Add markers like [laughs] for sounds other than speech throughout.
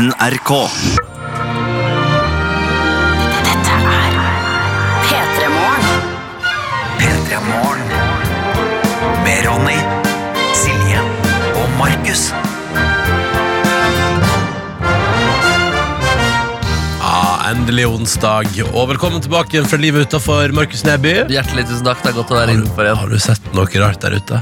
NRK. Dette er P3 Morgen. P3 Morgen. Med Ronny, Silje og Markus. Ja, endelig onsdag. Og velkommen tilbake igjen fra livet utafor Markus Neby. Hjertelig tusen takk. Det er godt å være Har du, innenfor igjen. har du sett noe rart der ute?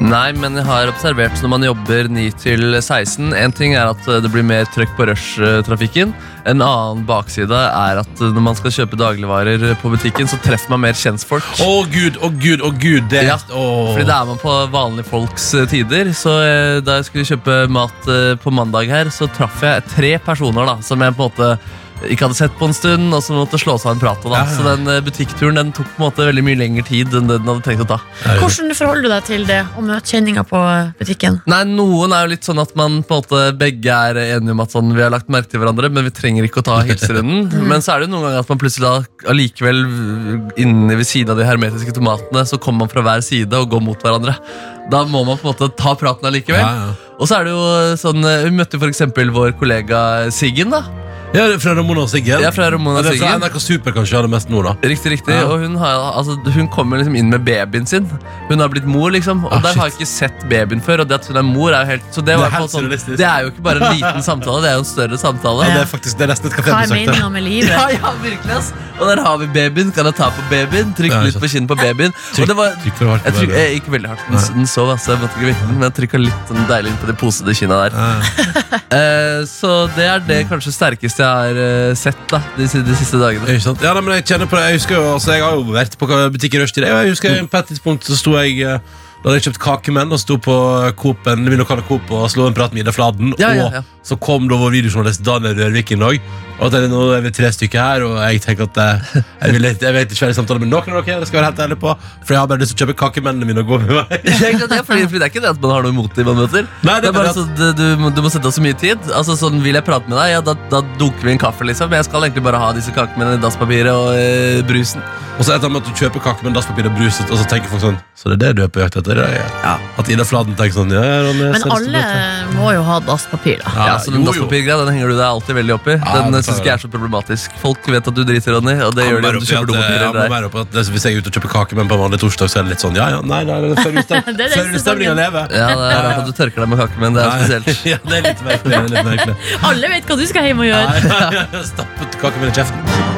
Nei, men jeg har observert når man jobber 9 til 16 En ting er at det blir mer trøkk på rush-trafikken. En annen bakside er at når man skal kjøpe dagligvarer på butikken, så treffer man mer kjentfolk. Å gud, å gud, å gud. Det, Ja. Fordi det er man på vanlige folks eh, tider. Så eh, da jeg skulle kjøpe mat eh, på mandag her, så traff jeg tre personer da, som jeg på en måte ikke hadde sett på en stund, og som måtte slå seg en prat. Da. Så den eh, butikkturen den tok på en måte veldig mye lengre tid enn det den hadde tenkt å ta. Hvordan forholder du deg til det å møte kjenninger på butikken? Nei, Noen er jo litt sånn at man på en måte begge er enige om at sånn, vi har lagt merke til hverandre, men vi trenger ikke å ta hilserunden. [laughs] Men så er det jo noen ganger at man plutselig da allikevel inni ved siden av de hermetiske tomatene, så kommer man fra hver side og går mot hverandre. Da må man på en måte ta praten allikevel. Ja, ja. Og så er det jo sånn eh, Vi møtte eksempel vår kollega Siggen. da Ja, det er fra Ramona og Siggen. Ja, fra Ramona Ja, det er fra Siggen. NRK Super kanskje aller mest nå, da. Riktig, riktig. Ja. Og hun, har, altså, hun kommer liksom inn med babyen sin. Hun har blitt mor, liksom. Og Ah, der har jeg ikke sett babyen før. Og det at hun er mor, er jo helt Så det, Det er var på sånn, surrealistisk. det er jo ikke bare en liten [laughs] samtale, det er jo en større samtale. Ja, det er faktisk det er nesten et Hva er kafébesøk. det. meninga [laughs] med livet? Ja, ja, virkelig ass Og der har vi babyen, kan jeg ta på babyen Trykke Ja, litt på kinnet på babyen Og det var Trykk for hardt på jeg tryk, babyen. jeg, gikk veldig hardt, den, den sov ass, Jeg måtte ikke vekke den, men jeg trykka litt sånn deilig inn på de posede kinna der Ja. [laughs] eh, Så det er det kanskje sterkeste jeg har eh, sett da De, de siste dagene Ikke sant? Ja, nei, men Jeg kjenner på det Jeg husker jo, altså jeg har jo vært på butikk i rushtid. Jeg husker På et tidspunkt så sto jeg eh, Da hadde jeg kjøpt kakemenn og sto på Coop-en, min lokale Coop og slo en prat med Ida Fladen. Ja, ja, ja. Så kom da vår videojournalist Daniel Rørvik inn òg. Og at det, nå er vi tre stykker her, og jeg tenker at eh, jeg, vil, jeg vet ikke være i samtale med noen av dere. Det skal være helt ærlig på For jeg har bare lyst til å kjøpe kakemennene mine og gå med meg. [laughs] det, er? Fordi, fordi det er ikke det at man har noe imot dem man møter Nei, det det er bare at... så, du, du, må- du må sette av så mye tid Altså sånn, Vil jeg prate med deg, ja, da, da dunker vi en kaffe liksom Men jeg skal egentlig bare ha disse kakemennene i dasspapiret og eh, brusen Og så etter at du kjøper kakemenn, dasspapir og brus, og så tenker folk sånn Så det er det du er på jakt etter? Ja. At Ida Fladen tenker sånn Ja, ja, Ronny, Men så alle må jo ha dasspapir, da. Ja, så den dasspapirgreia, den henger du deg alltid veldig opp i. Den ja, syns ikke jeg er så problematisk. Folk vet at du driter, Ronny, og det gjør de om du kjøper dopapirer. Hvis jeg er ute og kjøper kakemenn på en vanlig torsdag, så er det litt sånn Ja, ja, nei, nei, det er før [laughs] Det er stemninga lever. Ja, det er rart at du tørker deg med kake, men det er spesielt. [laughs] ja, det er litt merkelig. Er litt merkelig. [laughs] Alle vet hva du skal hjem og gjøre. Stappet kakemenn i kjeften.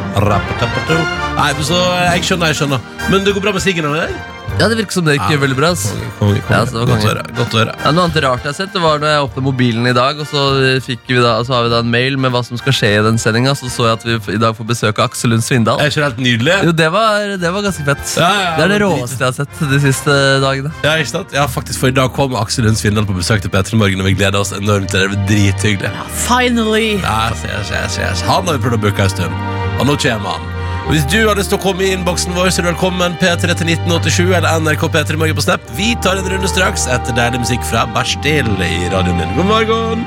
Nei, så Jeg skjønner, jeg skjønner. Men det går bra med Siggen? eller? Ja, det virker som det gikk Ja. veldig bra. ass. Konge, konge, Ja, det Godt å høre. Godt å høre. Ja, noe annet rart jeg har sett, det var når jeg åpnet mobilen i dag, og så, fikk vi da, så har vi da en mail med hva som skal skje i den sendinga. Så så jeg at vi i dag får besøk av Aksel Lund Svindal. Er ikke det helt nydelig? Jo, det var, det var ganske fett. Ja, ja, det er det det råeste jeg har sett de siste dagene. Ja, ikke sant? Ja, faktisk, for I dag kom Aksel Lund Svindal på besøk til P3 Morgen, og vi gleder oss enormt til det. Det blir drithyggelig. Finally! Ja, ses, ses, ses. Han har vi prøvd å booke en stund, og nå kommer han. Og Hvis du har lyst til å komme i innboksen vår, så er du velkommen P3 til 1987 eller NRK P3 Morgen på Snap. Vi tar en runde straks etter deilig musikk fra Bastille i radioen din. God morgen!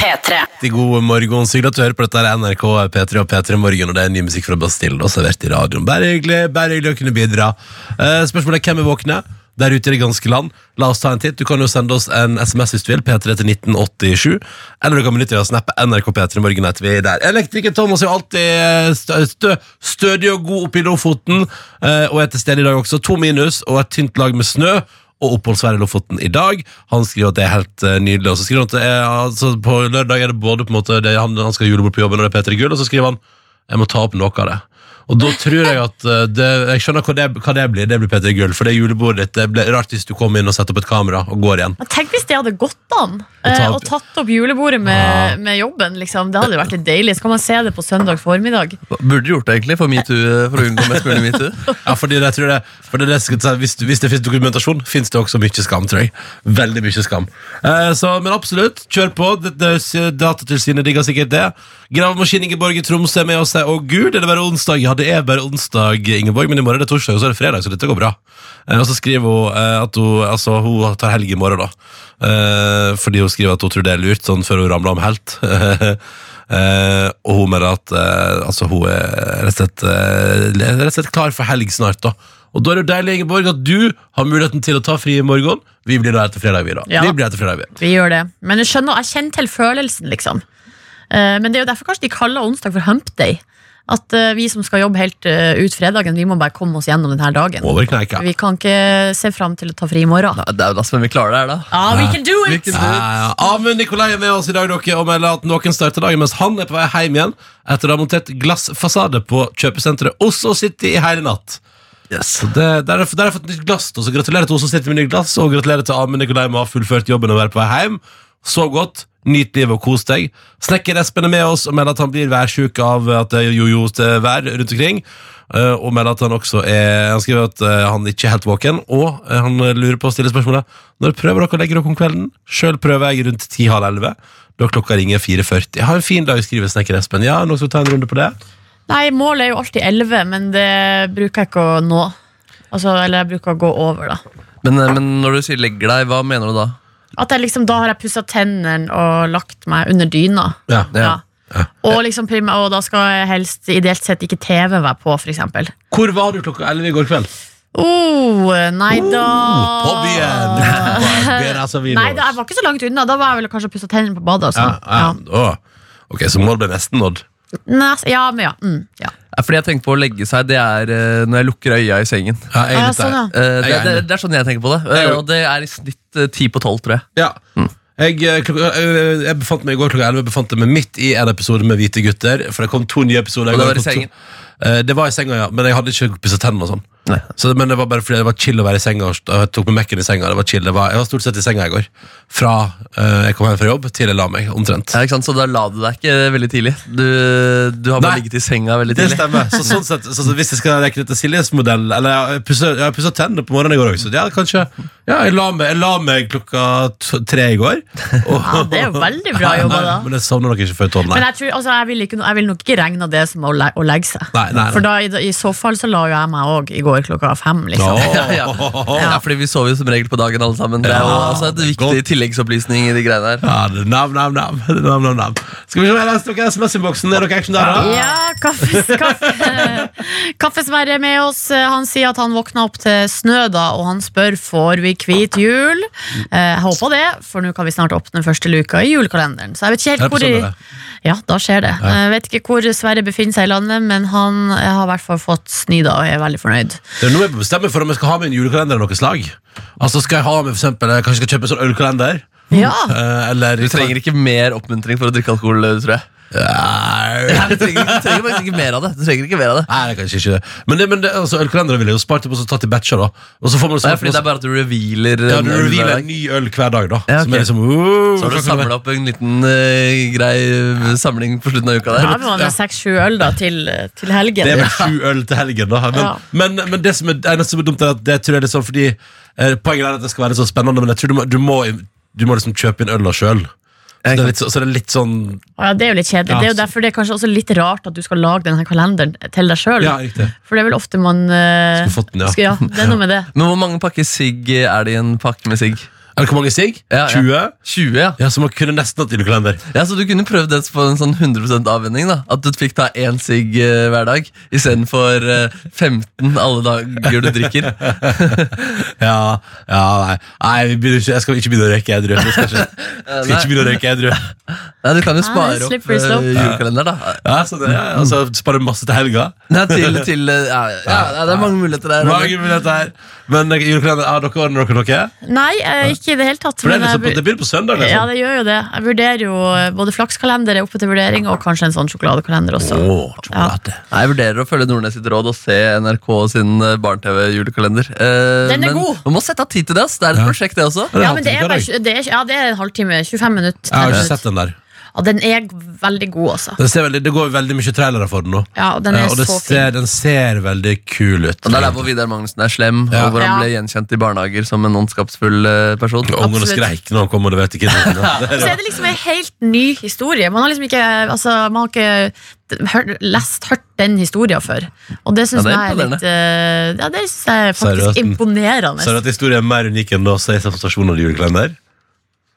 P3. God morgen. Så hyggelig at du hører på dette her er NRK P3 og P3 Morgen, og det er ny musikk fra Bastille og servert i radioen. Bare hyggelig, bare hyggelig å kunne bidra. Eh, spørsmålet er hvem er våkne? Der ute i det ganske land. La oss ta en titt. Du kan jo sende oss en SMS hvis du vil. P3 til 1987. Eller du kan benytte deg av snappe NRK P3 Morgen etter vi er der. Elektriker Thomas er jo alltid eh, stø, stø, stødig og god oppe i Lofoten, eh, og er til stede i dag også. To minus og et tynt lag med snø og oppholdsvær i Lofoten i dag. Han skriver at det er helt eh, nydelig. Og så skriver han at er, altså, på lørdag er det både på en måte det, han, han skal ha julebord på jobben, og det er P3 Gull, og så skriver han jeg må ta opp noe av det. Og da tror jeg at eh, det, Jeg skjønner hva det, hva det blir. Det blir P3 Gull. For det julebordet ditt Det blir rart hvis du kommer inn og setter opp et kamera og går igjen. Men Tenk hvis det hadde gått an ta eh, opp- og tatt opp julebordet med, med jobben. Liksom. Det hadde jo vært litt deilig. Så kan man se det på søndag formiddag. Burde gjort det egentlig for, MeToo, for å unngå mest mulig metoo. [laughs] Ja, fordi det, jeg tror det, for det, er det jeg skal si, hvis, hvis det finnes dokumentasjon, finnes det også mye skam, tror jeg. Veldig mye skam. Eh, så, men absolutt, kjør på. Det, det, Datatilsynet digger sikkert det. Gravemaskin Ingeborg i Tromsø er med og sier 'Å gud, er det bare onsdag'? Ja, det er bare onsdag, Ingeborg, men i morgen er det torsdag, og så er det fredag, så dette går bra. Eh, og så skriver hun eh, at hun, altså, hun tar helg i morgen, da. Eh, fordi hun skriver at hun tror det er lurt, sånn før hun ramler om helt. [laughs] Og hun mener at altså, hun er rett og, slett, rett og slett klar for helg snart. da Og da er det jo deilig, Ingeborg, at du har muligheten til å ta fri i morgen. Vi blir da etter fredag, vi, da. Ja. Vi blir etter fredag, vi. Vi gjør det. Men jeg skjønner, jeg kjenner til følelsen, liksom. Men det er jo derfor kanskje de kaller onsdag for hump day. At uh, vi som skal jobbe helt uh, ut fredagen, vi må bare komme oss gjennom denne dagen. Over kneika. Vi kan ikke se fram til å ta fri i morgen. Nei, Det er jo da som vi klarer det her, da. Ja, we can do it! can do Ja, it. ja, ja. Amund Nikolai er med oss i dag dere, og melder at noen starter dagen mens han er på vei hjem igjen etter å ha montert glassfasade på kjøpesenteret Oslo City i hele natt. Yes. det, der har jeg fått nytt glass, og så gratulerer til Oslo City med nytt glass, og gratulerer til Amund Nikolai med å ha fullført jobben og være på vei hjem. Så godt, nyt livet og kos deg. Snekker Espen er med oss og melder at han blir værsjuk av at det er jojo til vær rundt omkring. eh, Og melder at han også er Han skriver at eh, han ikke er helt våken, og eh, han lurer på å stille spørsmålet Når prøver dere å legge dere om kvelden? Sjøl prøver jeg rundt ti halv 11. Da klokka ringer 4.40. Jeg har en fin dag, skriver Snekker Espen. Ja, noen skal ta en runde på det? Nei, målet er jo alltid 11, men det bruker jeg ikke å nå. Altså, eller jeg bruker å gå over, da. Men, eh, men når du sier 'legger deg', hva mener du da? At jeg liksom, Da har jeg pussa tennene og lagt meg under dyna. Ja. Ja. Og, liksom, prim- og da skal jeg helst ideelt sett ikke TV være på, f.eks. Hvor var du klokka 11 i går kveld? Oh, nei da På byen! [laughs] Altså, Nei, da, jeg var ikke så langt unna. Da var jeg vel kanskje pussa tennene på badet. ja, Altså. ja. Å. Ok, så målet ble nesten nådd. Nes- ja, men ja. Mm, ja. Fordi jeg tenker på å legge seg, det er eh, når jeg lukker øya i sengen. Ja, jeg er litt sånn, der. ja. Eh, det, er det, det er sånn jeg tenker på det. Eh, Jeg og det er i snitt eh, ti på tolv, tror jeg. Ja. Jeg, eh, klokka, eh, jeg befant meg i går klokka 11 befant meg midt i en episode med Hvite gutter. For det kom to nye episoder. Og det var i sengen? Eh, Det var i senga, ja. Men jeg hadde ikke pussa tennene og sånn. Så, men det var bare fordi det var chill å være i senga. Og jeg tok med Mac-en i senga. Det var chill. Det var, jeg var stort sett i senga i går. Fra uh, jeg kom hjem fra jobb til jeg la meg, omtrent. Ja, ikke sant? Så da la du deg ikke veldig tidlig. Du, du har bare Nei. ligget i senga veldig Det tidlig. stemmer. Så, sånn sett, så, så hvis jeg skal rekke det til Siljes modell Eller jeg pussa- tennene på morgenen i går Så Ja, kanskje Ja, jeg la meg, jeg la meg klokka tre i går. Og, [laughs] Ja, det er jo veldig bra jobba, da. Men jeg sovner nok ikke før tolv, Men jeg, tror, altså, jeg, vil ikke, jeg vil nok ikke regne det som å, le å legge seg. Nei, nei, nei. For da, i, i så fall så la jo jeg meg òg i går klokka fem. Liksom. Ja, [laughs] ja. ja, fordi vi sover jo som regel på dagen alle sammen. Det er jo altså, et viktig tilleggsopplysning i de greiene her. Ja, det nam, nam, nam. Det nam, nam, nam. Skal vi se, jeg leste dere SMS-innboksen. Er dere action der, da? Ja, kaffes, kaffe. [laughs] Kaffesverre er med oss. Han sier at han våkna opp til snø, da, og han spør får vi hvit jul. Eh, Jeg håper det, for nå kan vi snart åpne første luka i julekalenderen. Så jeg vet ikke helt hvor de... Ja, da skjer det. Jeg vet ikke hvor Sverre befinner seg i landet, men han har i hvert fall fått sny da, og er veldig fornøyd. Det er noe jeg bestemmer for om jeg skal ha med en julekalender av noe slag. Altså Skal jeg ha med for eksempel, jeg kanskje skal kjøpe en sånn ølkalender? Ja, Eh, eller Du trenger ikke mer oppmuntring for å drikke alkohol, tror jeg. Nei, [laughs] du, trenger, du trenger faktisk ikke mer av det. Du trenger ikke mer av det Nei, det er kanskje ikke det. Men, det, men det, altså, ølkalendere ville jeg jo spart opp og så tatt i batcher. da Og så får man Nei, fordi det er bare at du revealer ja, du revealer en ny øl hver dag, da. Ja, Som er liksom uh, Så har du samla opp en liten uh, grei eh, samling på slutten av uka da der. har man seks-sju øl da, til, til helgen. Det er vel sju øl til helgen, da. Men, Ja. men, men det som er, eneste som er dumt, er at det tror jeg er litt sånn fordi eh, Poenget er at det skal være så spennende, men jeg tror du må, du må, du må liksom kjøpe inn øla sjøl. Så, det er litt så, så det er litt sånn Ja, det er jo litt kjedelig. Ja, Det er jo derfor det er kanskje også litt rart at du skal lage denne kalenderen til deg sjøl. Ja, riktig. For det er vel ofte man eh, Skulle fått den, ja. skal- ja. Det er noe med det. [laughs] Men hvor mange pakker sigg er det i en pakke med sigg? Er det hvor mange sigg? Ja, ja. 20? 20, ja. Ja, så man kunne nesten hatt julekalender. ja. Så du kunne prøvd det på en sånn 100% avvenning? da At du fikk ta én sigg uh, hver dag istedenfor uh, 15 alle dager du drikker. [laughs] Ja, ja nei. nei ikke, Jeg skal ikke begynne å røyke edru. Jeg skal ikke, [laughs] skal ikke begynne å røyke edru. Nei, Du kan jo spare spare opp slippery eh, julekalender, da. Ja, så det, ja, altså, Spare masse til helga. Nei, til, til eh, ja, ja, ja, det er mange muligheter der. Mange muligheter her. Men eh, julekalender, har dere ordnet dere noe? Nei, eh, ikke i det hele tatt. For det, er liksom, jeg- det begynner på søndag. Ja, Liksom. det gjør jo det. Jeg vurderer jo både flakskalender er oppe til vurdering, og kanskje en sånn sjokoladekalender også. Åh, sjokolade. Nei, Jeg vurderer å følge Nordnes sitt råd og se NRK sin eh, barne-TV-julekalender. Eh, Den er men god. Man må sette av tid til det. ass Det er et prosjekt, det også. Ja, men det er, bare, det er, ja, det er en halvtime. 25 minutter. Jeg har ikke sett den der. Ja, den er veldig god, altså. Den ser veldig, det går veldig mye trailere for den nå. Ja, og den Eh, er og det så ser, fin. den ser veldig kul ut. Og Det er der hvor Vidar Magnussen er slem, Ja. og hvor han Ja. ble gjenkjent i barnehager som en ondskapsfull eh, person. Og Ungene Absolutt. skreik når han kom og leverte ikke. [laughs] Og så er det liksom en helt ny historie. Man har liksom ikke, altså, man har ikke hørt, lest, hørt den historien før. Og det syns Ja, det er jeg er litt eh, Ja, det synes jeg er faktisk imponerende. Så er det at historien er mer unik enn å se sensasjonen og julekalender?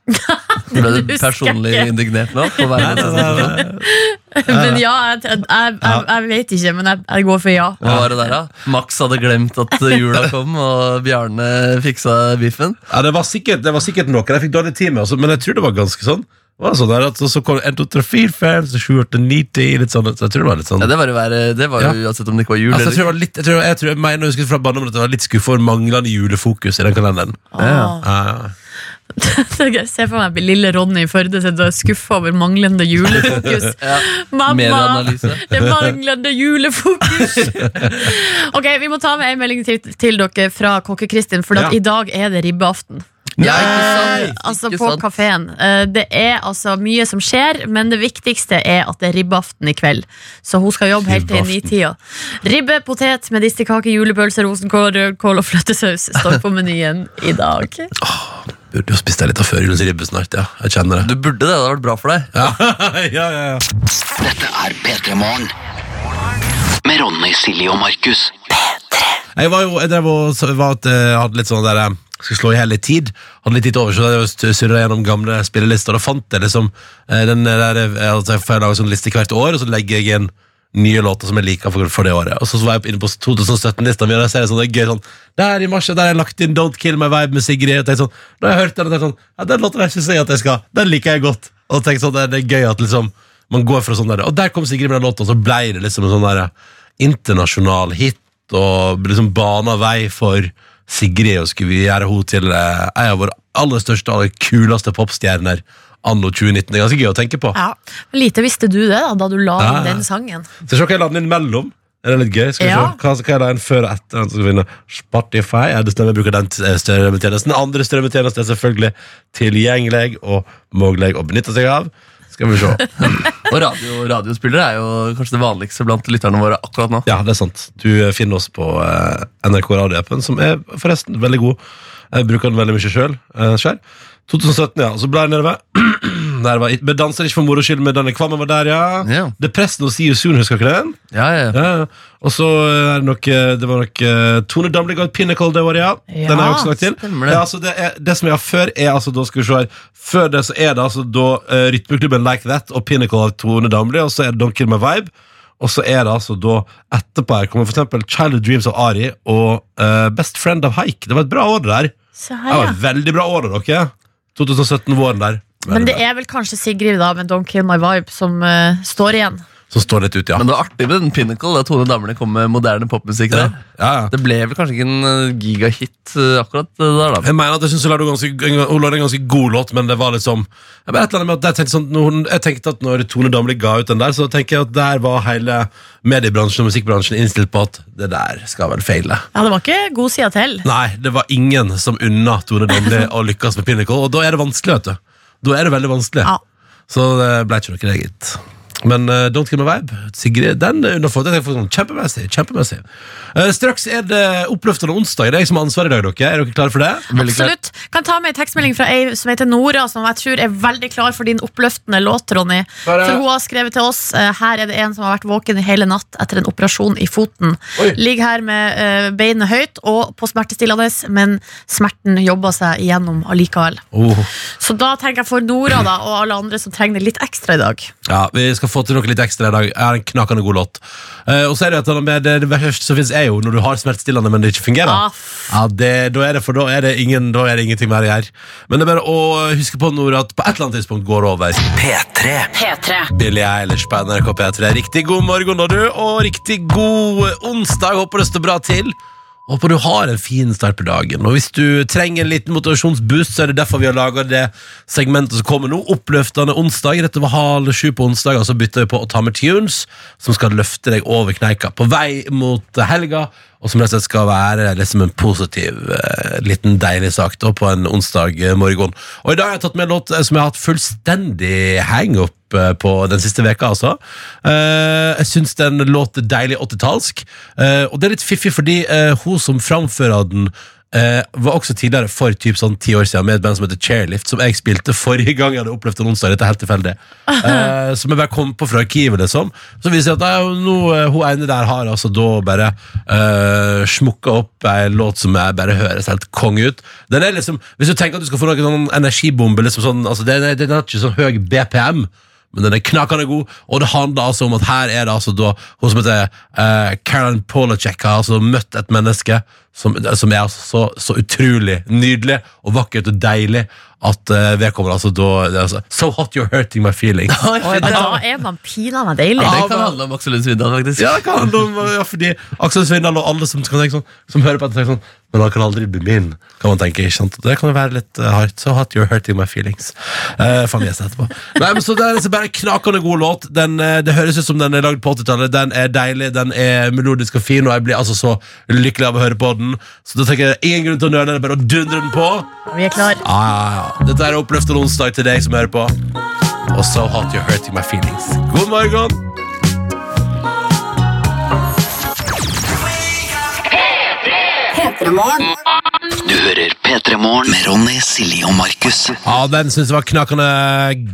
[laughs] Ble Du personlig indignert nå? På nei, nei, sensasjonen? [laughs] Men ja, jeg, jeg, jeg, jeg, vet ikke, men jeg, jeg går for ja. Hva var det der, da? Max hadde glemt at jula kom, og Bjarne fiksa biffen. Ja, det var sikkert, det var sikkert noe. Jeg fikk dårlig tid med, altså, men jeg tror det var ganske sånn. Det var sånn der at Så kom 1, 2, 3, 4, 5, 6, 7, 8, 9, 10 Litt sånn, så jeg tror det var litt sånn Ja, Det var være, det var jo uansett om det ikke var jul altså, jeg, tror det var litt, jeg, tror, jeg, tror, jeg mener jeg fra barndommen at det var litt skuffa over manglende julefokus i den kalenderen. Ah. Ja, ja. Jeg ser for meg lille Ronny i Førde sitter og er skuffa over manglende julefokus. [laughs] Mamma! Medieanalyse. Det er manglende julefokus! [laughs] ok, Vi må ta med en melding til, til dere fra Kokke-Kristin, for Ja. i dag er det ribbeaften. Ja, ikke? Altså på kafeen. Det er altså mye som skjer, men det viktigste er at det er ribbeaften i kveld. Så hun skal jobbe helt til nitida. Ribbe, potet, medisterkake, julepølse, rosenkål, rødkål og fløtesaus står på menyen i dag. Burde jo spist deg litt av førjulens ribbe snart, ja. Jeg kjenner det. Du burde det, det hadde vært bra for deg. Ja, [laughs] ja, ja, ja. Dette er P3 Morgen. Med Ronny, Silje og Markus. Jeg var jo, jeg drev og var at jeg hadde litt sånn der eh, Skal slå i hele tid. Hadde litt tid over, så jeg surra gjennom gamle spillelister. Og da fant jeg liksom eh, den der eh, altså, Jeg får lage sånn liste hvert år, og så legger jeg inn nye låter som jeg liker for, for det året. Og så var jeg inne på 2017-lista mi, og der ser jeg sånn, det er gøy sånn Der i mars der har jeg lagt inn Don't Kill My Vibe med Sigrid. Og sånn, da har jeg hørt den, og tenkte sånn Ja, den låten der synes jeg at jeg skal Den liker jeg godt. Og tenkte sånn, det, er gøy at liksom man går fra sånn der Og der kom Sigrid med den låta, og så ble det liksom en sånn der internasjonal hit, og liksom bana vei for Sigrid, og skulle vi gjøre henne til eh, en av våre aller største aller kuleste popstjerner anno 2019. Det er ganske gøy å tenke på. Ja, Lite visste du det da, da du la Ja, inn den sangen. Så se hva jeg la den inn mellom. Er det litt gøy? Skal vi Ja. se. Hva, hva er det en før og etter? den som skal vinne? Spotify. Ja, det stemmer, jeg bruker den eh, strømmetjenesten. Den andre strømmetjenesten er selvfølgelig tilgjengelig og mulig å benytte seg av. Skal vi se. [laughs] Og radio, radiospillere er jo kanskje det vanligste blant lytterne våre akkurat nå. Ja, det er sant. Du eh, finner oss på eh, NRK radioappen, som er forresten veldig god. Jeg bruker den veldig mye sjøl. Uh, 2017, ja. Så ble jeg nede ved Der var Men danser ikke for moro skyld, men denne kvammen var der, ja. Ja. Depressen og See You Soon, husker dere den? Ja, ja, ja. Ja, ja. og så er det nok eh, Det var nok eh, Tone Damli ga ut Pinnacle det året, ja. Ja, Den har jeg også lagt til. det. Ja, altså det, er, det som jeg har før, er altså Da skal vi se her Før det så er det altså da uh, Rytmeklubben Like That og Pinnacle av Tone Damli, og så er det Don't Kill My Vibe. Og så er det altså da etterpå her kommer for eksempel Childhood Dreams av Ari og uh, Best Friend av Haik. Det var et bra år, det der. Se Det var et veldig bra år, av dere. 2017-våren der. Men det er vel kanskje Sigrid da med Don't Kill My Vibe som uh, står igjen. Som står litt ut, ja. Men det var artig med den Pinnacle da Tone Damli kom med moderne popmusikk. ja. der. ja, ja. Det ble vel kanskje ikke en eh, gigahit eh, akkurat der, da. Jeg mener at jeg synes hun lagde, ganske, hun lagde en ganske god låt, men det var liksom jeg, et eller annet med at jeg, tenkte sånn, når jeg tenkte at når Tone Damli ga ut den der, så tenker jeg at der var hele mediebransjen og musikkbransjen innstilt på at det der skal vel feile. Ja, Det var ikke god side til. Nei, det var ingen som unna Tone Damli å lykkes med Pinnacle, og da er det vanskelig, vet du. Da er det veldig vanskelig. Ja. Så det ble ikke noe det, gitt. Men uh, Don't Kill Me Vibe, Sigrid, den er underfor. Den er sånn kjempemessig. kjempemessig. Uh, straks er det oppløftende onsdag. Det er jeg som har ansvaret i dag, dere. Er dere klare for det? Absolutt. Kan ta med en tekstmelding fra ei som heter Nora, som jeg tror er veldig klar for din oppløftende låt, Ronny. Bare- For hun har skrevet til oss uh, Her er det en som har vært våken i hele natt etter en operasjon i foten. Oi. Ligger her med beinet høyt og på smertestillende, men smerten jobber seg igjennom allikevel. Oh. Så da tenker jeg for Nora da, og alle andre som trenger det litt ekstra i dag. Ja, Vi skal få til noe litt ekstra i dag. Jeg har en knakende god låt. Eh, og så er det, at det, det, det verste som finnes, er jo når du har smertestillende, men det ikke fungerer. Ah, Ja, det, da er det, For da er det, ingen, da er det ingenting mer å gjøre. Men det er bare å huske på Nora, at på et eller annet tidspunkt går det over. P3. P3. Billie Eilish på NRK P3. Riktig god morgen, da, du, og riktig god onsdag. Håper det står bra til. Håper du har en fin start på dagen. Og hvis du trenger en liten motivasjonsboost, så er det derfor vi har laga det segmentet som kommer nå. Oppløftende onsdag. Rett var halv sju på onsdag, og så bytter vi på å ta med tunes som skal løfte deg over kneika på vei mot helga, og som slett skal være liksom en positiv, eh, liten deilig sak da på en onsdag eh, morgen. Og i dag har jeg tatt med en låt eh, som jeg har hatt fullstendig hang-up på den siste veka, altså. Jeg syns den låter deilig 80-talsk, eh, og det er litt fiffig fordi hun som framfører den, eh, var også tidligere for typ sånn ti år siden med et band som heter Chairlift, som jeg spilte forrige gang jeg hadde opplevd en onsdag. Dette er helt tilfeldig. [laughs] Eh, som jeg bare kom på fra arkivet, liksom. Så viser det at nei, nå, eh, hun ene der har altså da bare eh, smukka opp ei låt som jeg bare høres helt konge ut. Den er liksom, Hvis du tenker at du skal få noen energibombe, liksom sånn, altså den, er- den har ikke sånn høy BPM. Men den er knakende god, og det handler altså om at her er det altså da hun som heter uh, Karen Polacek har altså møtt et menneske som, som er altså så, så utrolig nydelig og vakkert og deilig at uh, vedkommende altså da altså, So hot you're hurting my feelings. [laughs] Oi, da er man pinadø deilig. Ja, Det kan handle om Aksel Lund Svindal, faktisk. Ja, det kan handle om ja, fordi Aksel Svindal og alle som, kan tenke sånn, som hører på dette, tenker sånn Men han kan aldri bli min, kan man tenke. ikke sant? Det kan jo være litt uh, hardt. So hot you're hurting my feelings. Uh, faen, jeg etterpå. [laughs] Nei, men så Det er liksom bare knakende god låt. Den, eh, det høres ut som den er lagd på 80-tallet. Den er deilig, den er melodisk og fin, og jeg blir altså så lykkelig av å høre på den. Så da tenker jeg ingen grunn til å nøle, det er bare å dundre den på. Vi er klar. Ah, ja, ja. Dette er oppløftende onsdag til deg som hører på. Og So hot you're hurting my feelings. God morgen! Du hører P3 Morgen med Ronny, Silje og Markus. Ja, den synes jeg var knakende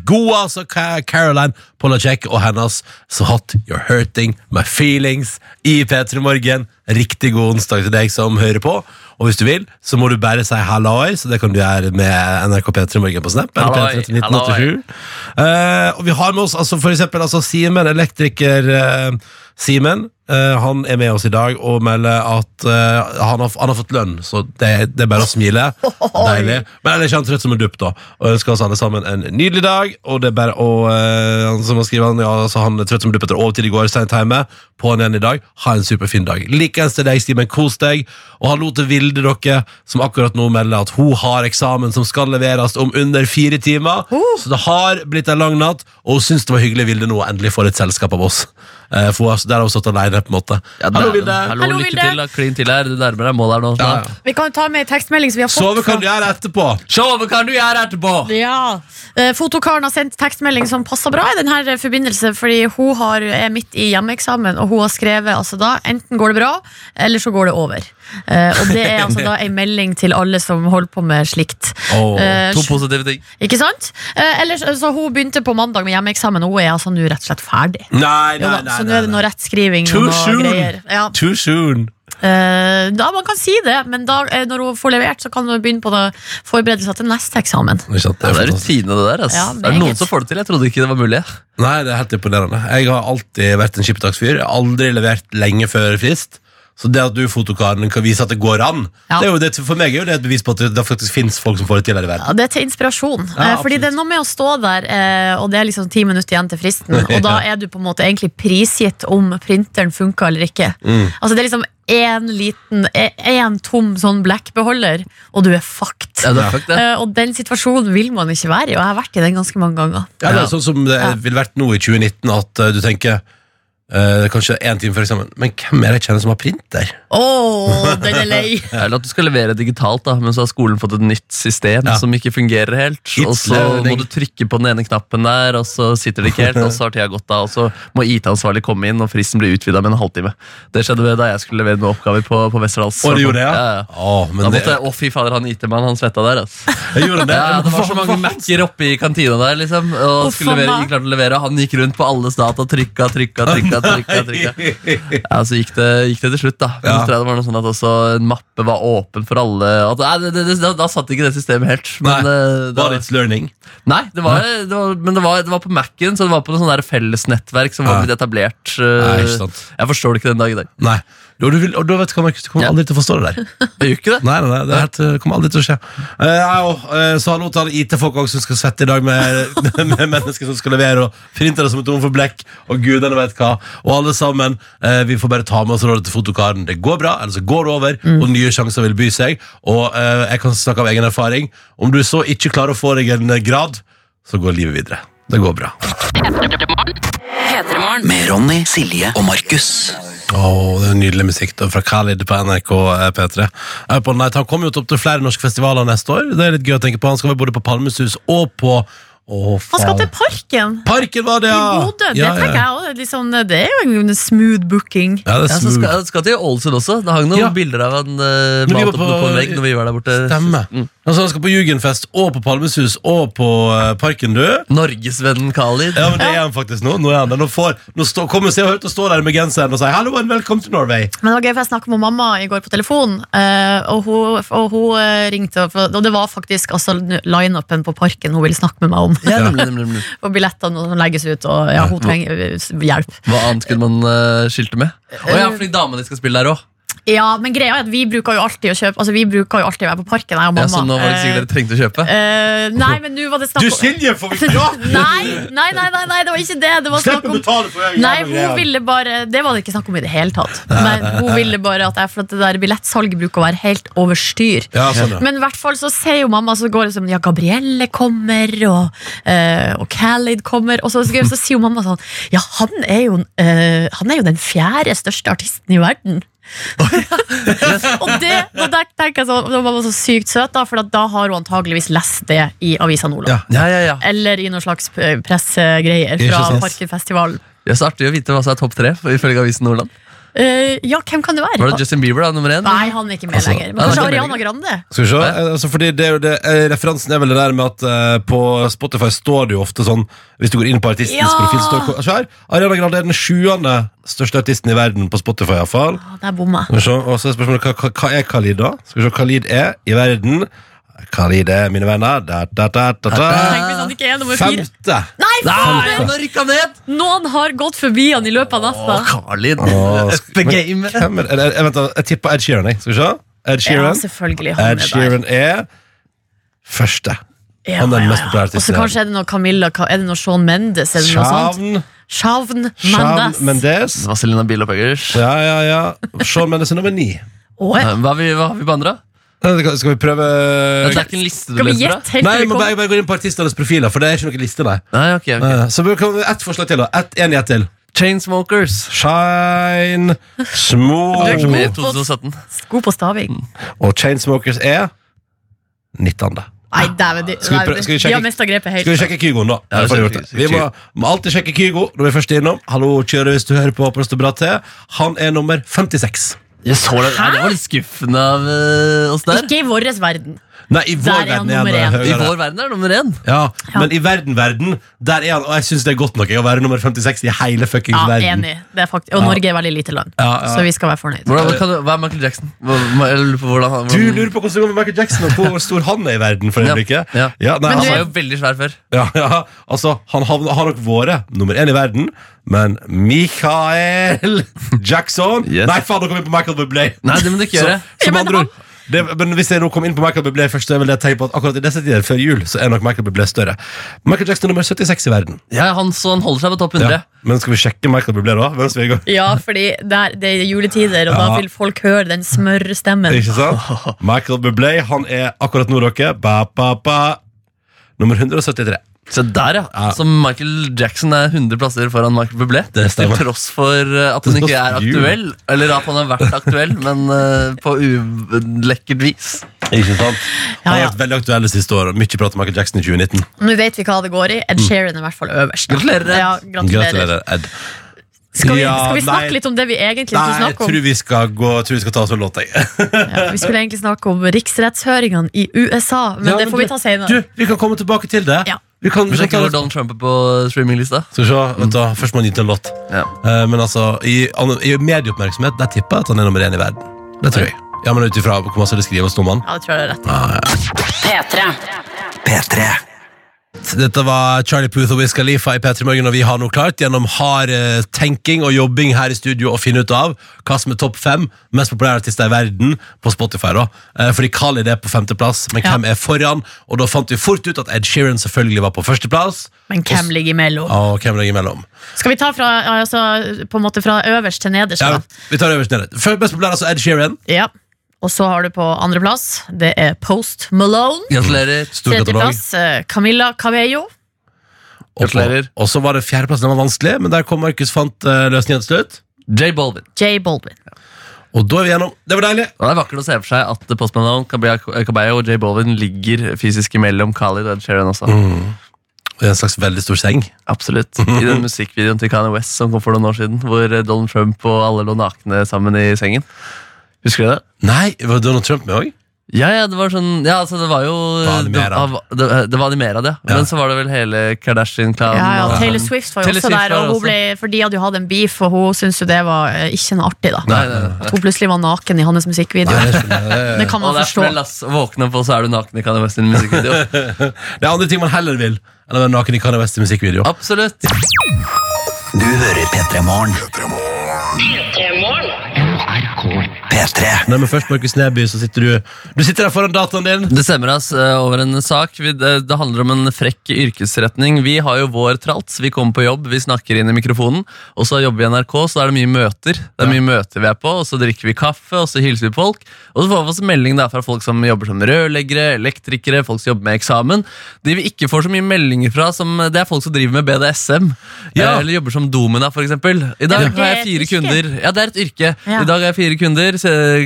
god, altså. Caroline Polacek og hennes So Hot You're Hurting My Feelings i P3 Morgen. Riktig god onsdag til deg som hører på. Og hvis du vil, så må du bare si halloi, så det kan du gjøre med NRK P3 Morgen på Snap. Eller Halloi, P3 1987. Uh, og vi har med oss altså, for eksempel altså, Simen, elektriker uh, Simen. Eh, han er med oss i dag og melder at eh, han, har, han har fått lønn, så det, det er bare å smile. [laughs] Deilig. Men ellers er han trøtt som en dupp, da. Og ønsker oss alle sammen en nydelig dag. Og det er bare å eh, Han som har skrevet han, ja, altså, han er trøtt som en dupp etter overtid i går, seint hjemme. På'n igjen i dag. Ha en superfin dag. Likeens til deg, Stimen. Kos deg. Og hallo til Vilde, dere, som akkurat nå melder at hun har eksamen som skal leveres om under fire timer. Så det har blitt en lang natt, og hun syns det var hyggelig, Vilde, nå endelig få litt selskap av oss. Eh, For hun har- der har hun stått alene, på en måte. Ja, hallo, Vilde. Hallo, Hallo, lykke Vilde. til. da. Klin til her. Du nærmer deg målet her nå. Ja, ja. Vi kan jo ta med en tekstmelding som vi har fått. Sove kan du gjøre etterpå. Sove kan du gjøre etterpå! Ja. Eh, Fotokaren har sendt tekstmelding som passer bra i denne forbindelse, fordi hun har, er midt i hjemmeeksamen, og hun har skrevet altså da enten går det bra, eller så går det over. Eh, og det er altså [laughs] da en melding til alle som holder på med slikt. Åh, Eh, To positive ting. ikke sant? Eh, ellers, så hun begynte på mandag med hjemmeeksamen, og hun er altså nå rett og slett ferdig. Nei, nei, da, nei. så nå er det noe rettskriving Too og noe soon. greier. Ja. Too soon. Eh, da man kan si det, men da, når hun får levert, så kan hun begynne på det forberedelser til neste eksamen. Det er det er rutine, det der. Altså. Ja, det er noen som får det til. Jeg trodde ikke det var mulig. Nei, det er helt imponerende. Jeg har alltid vært en skippertaksfyr. Aldri levert lenge før frist. Så det at du, fotokaren, kan vise at det går an, Ja. det er jo det, for meg er jo det et bevis på at det faktisk finnes folk som får det til her i verden. Ja, det er til inspirasjon. Ja, Eh, Fordi det er noe med å stå der, eh, og det er liksom ti minutter igjen til fristen, [laughs] og da er du på en måte egentlig prisgitt om printeren funka eller ikke. Mm. Altså Det er liksom én liten, én tom sånn blekkbeholder, og du er fucked. Ja, det er fuck, det. Eh, Og den situasjonen vil man ikke være i, og jeg har vært i den ganske mange ganger. Ja, det er sånn som det Ja. ville vært nå i 2019, at du tenker eh, kanskje én time før eksamen, men hvem er det jeg kjenner som har printer? Oh, den er lei! [laughs] Eller at du skal levere digitalt, da, men så har skolen fått et nytt system Ja. som ikke fungerer helt. It's Og så learning. må du trykke på den ene knappen der, og så sitter det ikke helt, og så har tida gått av, og så må IT-ansvarlig komme inn, og fristen blir utvida med en halvtime. Det skjedde da jeg skulle levere noen oppgaver på, på Westerdals. Og gjorde det, ja? ja, Da det, Å, fy fader, han IT-mannen, han svetta der, altså. jeg gjorde det. Ja, det var så mange Mac-er oppe i kantina der, liksom. Og oh, skulle levere, ikke klart å levere. Han gikk rundt på alles data, trykka, trykka, trykka, trykka. jeg trykka. [laughs] Ja, Så gikk det, gikk det til slutt, da. Men Ja. så tror jeg det var noe sånn at også en mappe var åpen for alle. At, nei, det, det, da, da satt ikke det systemet helt. Men, Nei, eh, det Var It's learning? nei, det var, det var, men det var, det var på Mac-en, så det var på noe sånn fellesnettverk som var blitt etablert. eh, Nei. Jeg forstår det ikke den dag i dag. Nei. Og du, vil, og du vet hva, Markus, du kommer aldri til å forstå det der. Jeg gjør ikke det. Nei, nei, nei det er helt, det kommer aldri til å skje. Uh, ja. Uh, så hallo til alle IT-folk også som skal svette i dag med, med mennesker som skal levere, og printere som et tom for blekk, og gudene vet hva. Og alle sammen, uh, vi får bare ta med oss rådet til fotokaren. Det går bra, eller så går det over, og nye sjanser vil by seg. Og eh, jeg kan snakke av egen erfaring. Om du så ikke klarer å få deg en grad, så går livet videre. Det går bra. P3morgen. Med Ronny, Silje og Markus. Åh, det er Nydelig musikk da, fra Khalid på NRK eh, P3. Jeg er Night. Han kommer jo opp til flere norske festivaler neste år. Det er litt gøy å tenke på. Han skal være både på Palmesus og på Åh, Han skal til Parken! Parken var det, I ja! Bodø. Det ja, tenker ja. jeg også, liksom, Det er jo en smooth booking. Ja, det er Ja, så smooth. skal, skal til Ålesund også. Det hang noen Ja. bilder av han uh, malt opp på- på en vegg når vi var der borte. Stemme. Mm. Altså, han skal på Jugendfest og på Palmesus og på eh, Parken, du. Norgesvennen Khalid. Ja, men det er han faktisk nå. Nå er han der. Nå, får, nå stå, kommer Se og Hør til å stå der med genseren og si 'Hallo and welcome to Norway'. Men det var gøy, for jeg snakket med mamma i går på telefon, eh, og hun, og hun eh, ringte, og- og det var faktisk altså, line-upen på parken hun ville snakke med meg om. Ja, nemlig, [laughs] nemlig, nemlig. Og billettene som legges ut, og ja, hun trenger eh, hjelp. Hva annet kunne man uh, skilte med? Å ja, fordi damene skal spille der òg. Ja, men greia er at vi bruker jo alltid å kjøpe Altså, vi bruker jo alltid å være på parken, jeg og Ja, så nå var det ikke sikkert dere trengte å kjøpe? Eh, nei, men nå var det snakk Du, om Silje, får vi [laughs] gratis! Nei, nei, nei, nei, nei, det var ikke det. det var Slipp å betale for Nei, hun ville bare Det var det ikke snakk om i det hele tatt. Men hun ville bare at jeg For at det der billettsalget bruker å være helt over styr. Ja, sånn, ja. Men i hvert fall så sier jo mamma Så går det som Ja, Gabrielle kommer Og, uh, og Khalid kommer Og så, så, sier jo mamma sånn Ja, han er jo uh, Han er jo den fjerde største artisten i verden [laughs] Og det, og der tenker jeg så, Det var så sykt søt da For da har hun antageligvis lest det I Avisa Nordland Ja. Ja, ja. Eller i noen slags eh, pressegreier Fra sant. Det ja, Så artig å vite hva som er topp tre, ifølge Avisen Nordland. Eh, Ja, hvem kan det være? Var det Justin Bieber da, nummer én? Nei, han er ikke med Altså, lenger. Men kanskje Ariana Grande? Skal vi se, eh, altså fordi det er jo det, eh, Referansen er vel det der med at uh, på Spotify står det jo ofte sånn Hvis du går inn på artistens Ja! profil står det, Se her, Ariana Grande er den sjuende største artisten i verden på Spotify i hvert fall. Å, Der bomma jeg. Og så er spørsmålet hva, hva er Khalid da? Skal vi se, Khalid er i verden Khalid er, mine venner da, da, da, da, da. Tenk hvis han ikke er nummer fire. Femte Nei, Nei, fader! han har rykka ned! Noen har gått forbi han i løpet av natta. Åh, Up the game. Hvem er det? Jeg, vent, da, jeg tipper Ed Sheeran jeg. Skal vi se Ed Ja, Sheeran selvfølgelig. Han Ed er der. Sheeran er Første Ja, han er den ja, mest ja. populære Og så artisten kanskje er det noe Camilla Ka- Er det noe Sean Mendes? Er det noe sånt? Shawn Shawn Shawn Mendes. Mendes Vazelina Bilopphøggers. Ja, ja, ja Shawn Mendes er nummer ni Å. Hva har vi, hva har vi på andre? Skal vi prøve Det er ikke en liste du Skal vi leser, gjette helt Nei, vi må bare, bare gå inn på artistenes profiler For det er ikke noen liste, nei Nei, ok, ok Eh, Så vi kan vi ett forslag til da ett, En gjett til Chainsmokers. Shine Det er Smooth med i 2017. God på staving. Og Chainsmokers er 19. Nei, dæven. De, Skal vi prøve- skal vi de har mista grepet helt. Skal vi sjekke Kygoen da? Ja, vi gjort sjekker- det. vi må, må alltid sjekke Kygo når vi først er innom Hallo, kjører hvis du hører på det står bra til Han er nummer 56 Jeg så det, Nei, det var litt skuffende av eh, oss der. Ikke i vår verden. Nei, i vår Der er han verden er han én. I høyere vår verden er nummer én. Ja, Ja. men i verden-verden Der er han, og jeg synes det er godt nok jeg, Å være nummer 56 i hele fucking Ja, verden enig. Det er faktisk, og Norge er veldig lite land, Ja, ja. så vi skal være fornøyd. Hvordan, hva, kan du- hva er Michael Jackson? Hva, hva- jeg lurer på hvordan, han- Du hvordan, lurer på hvordan det går med Michael Jackson Og hvor stor han er i verden for Ja, øyeblikket ja. Ja, nei, Men Han du altså, var jo veldig svær før. ja, ja, altså Han har, har nok vært nummer én i verden Men Michael [laughs] Jackson Yes. Nei, faen, nå kom vi på Michael Bublé Nei, det må du ikke Så, gjøre. som Ja, men andre ord det, men Hvis jeg nå kom inn på Michael Bublé først, så er vel det jeg tenker på at akkurat i disse tider før jul Så er nok Michael Bublé større. Michael Jackson er nummer 76 i verden. Ja, han, så han holder seg på topp 100. Ja. Men skal vi sjekke Michael Bublé da? Mens vi går? Ja, fordi det er, det er juletider, og Ja. da vil folk høre den smørstemmen. Ikke sant? [laughs] Michael Bublé han er akkurat nå, dere. Ba, ba, ba. Nummer 173. Se der, ja. Ja. Så Michael Jackson er 100 plasser foran Michael Bublé. Det Til tross for eh, at han ikke er aktuell. Eller at han har vært aktuell, men uh, på ulekkert vis. Ikke sant? Han har vært veldig aktuell det siste året. Mye prat om Michael Jackson i 2019. Nå vet vi hva det går i. Ed Sheeran er i hvert fall øverst. Gratulerer. Ja, gratulerer. Gratulerer, Ed. Skal vi, Ja, skal vi snakke nei. litt om det vi egentlig Nei, skulle snakke om? tror vi skal, gå, jeg tror vi skal ta oss en låt. jeg. Ja, vi skulle egentlig snakke om riksrettshøringene i USA, men Ja, det men får vi ta senere. Du, vi kan komme tilbake til det. Ja. Vi kan, vi ikke hvor Donald Trump er på streaminglista. Skal vi se, vet du, Først må han gi til en låt. Ja. Uh, men altså, i, i medieoppmerksomhet Der tipper jeg at han er nummer én i verden. Det tror jeg. Ja, men Ut ifra hvor masse det skrives om han. Ja, det tror jeg det er rett. P3. P3. Dette var Charlie Puth og Wiz Khalifa i P3 Morgen, og vi har nå klart gjennom hard eh, tenking og jobbing her i studio å finne ut av hva som er topp fem mest populære artister i verden på Spotify. da. Eh, fordi Khalid er på femteplass, men Ja. hvem er foran? Og da fant vi fort ut at Ed Sheeran selvfølgelig var på førsteplass. Men hvem ligger imellom? Og hvem ligger imellom? Skal vi ta fra, altså, på en måte fra øverst til nederst? Ja, da? vi tar øverst til Før- Mest populær altså Ed Sheeran. Ja. Og så har du på andreplass, det er Post Malone. Gratulerer. Tredjeplass, eh, Camilla Cabello. Gratulerer. Og så var det fjerdeplass, den var vanskelig, men der kom Markus fant uh, løsningen til slutt. J Baldwin, J Baldwin. Og da er vi gjennom. Det var deilig. Og Det er vakkert å se for seg at Post Malone, Cabello og J Baldwin ligger fysisk imellom Khalid og Ed Sheeran også. Mm. I en slags veldig stor seng. Absolutt. I den musikkvideoen til Kanye West som kom for noen år siden, hvor Donald Trump og alle lå nakne sammen i sengen. Husker du det? Nei, var Donald Trump med òg? Ja, ja, det var sånn Ja, altså, det var jo var de Det, det, det var ja. Ja. Men så var det vel hele Kardashian-klanen. Ja, ja, Taylor Swift var jo Taylor også Swift der, og hun også. ble, for de hadde jo hatt en beef, og hun syntes jo det var eh, ikke noe artig. da Nei, nei, nei. At hun plutselig var naken i hans musikkvideo. Nei, det skjønner [laughs] jeg. Det kan Og man det er forstå. smell, ass. Våkne opp, og så er du naken i Kanye West sin musikkvideo. [laughs] Det er andre ting man heller vil enn å være naken i Kanye West i musikkvideo. Absolutt. Du hører P3 Morgen. P3. Nei, men først, Markus Neby, så sitter du Du sitter der foran dataen din. Det stemmer ass, eh, over en sak. Vi- Det, det handler om en frekk yrkesretning. Vi har jo vår tralt. Vi kommer på jobb, vi snakker inn i mikrofonen. Og så jobber vi i NRK, så er det mye møter. Det er mye møter vi er på, og så drikker vi kaffe, og så hilser vi folk. Og så får vi også melding da fra folk som jobber som rørleggere, elektrikere, folk som jobber med eksamen. De vi ikke får så mye meldinger fra, som, det er folk som driver med BDSM. Ja. eh, Eller jobber som domina, eksempel. I dag har jeg fire kunder. Ja, det er et yrke. Ja. I dag har jeg fire kunder,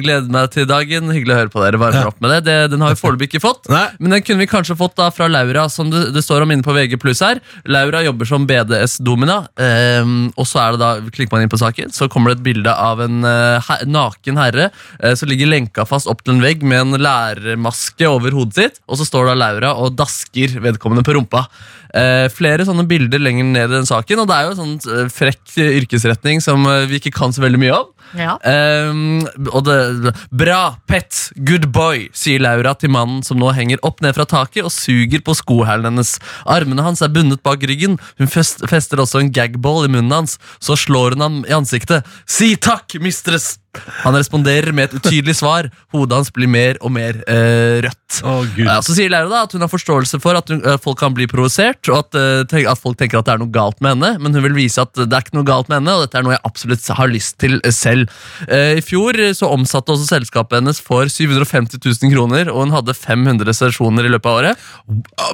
gleder meg til dagen. Hyggelig å høre på dere. Varmer opp med det. det den har vi [laughs] foreløpig ikke fått. Nei. Men den kunne vi kanskje fått da fra Laura, som det, det står om inne på VG her. Laura jobber som BDS-domina, um, og så er det da, klikker man inn på saken, så kommer det et bilde av en uh, her, naken herre uh, som ligger lenka fast opp til en vegg med en lærermaske over hodet sitt, og så står da Laura og dasker vedkommende på rumpa. Uh, flere sånne bilder lenger ned i den saken, og det er jo en sånn eh, frekk yrkesretning som eh, vi ikke kan så veldig mye om. Ja. Um, og det, Bra, pet, good boy, sier Laura til mannen som nå henger opp ned fra taket og suger på skohælen hennes. Armene hans er bundet bak ryggen. Hun fest, fester også en gagball i munnen hans. Så slår hun ham i ansiktet. Si takk, mistress! Han responderer med et utydelig svar. Hodet hans blir mer og mer eh, rødt. Oh, Gud. Ja, så sier Laura da at hun har forståelse for at hun, eh, folk kan bli provosert, og at, eh, tenk, at folk tenker at det er noe galt med henne, men hun vil vise at det er ikke noe galt med henne, og dette er noe jeg absolutt har lyst til eh, selv. Eh, I fjor eh, så omsatte også selskapet hennes for 750 000 kroner, og hun hadde 500 sesjoner i løpet av året.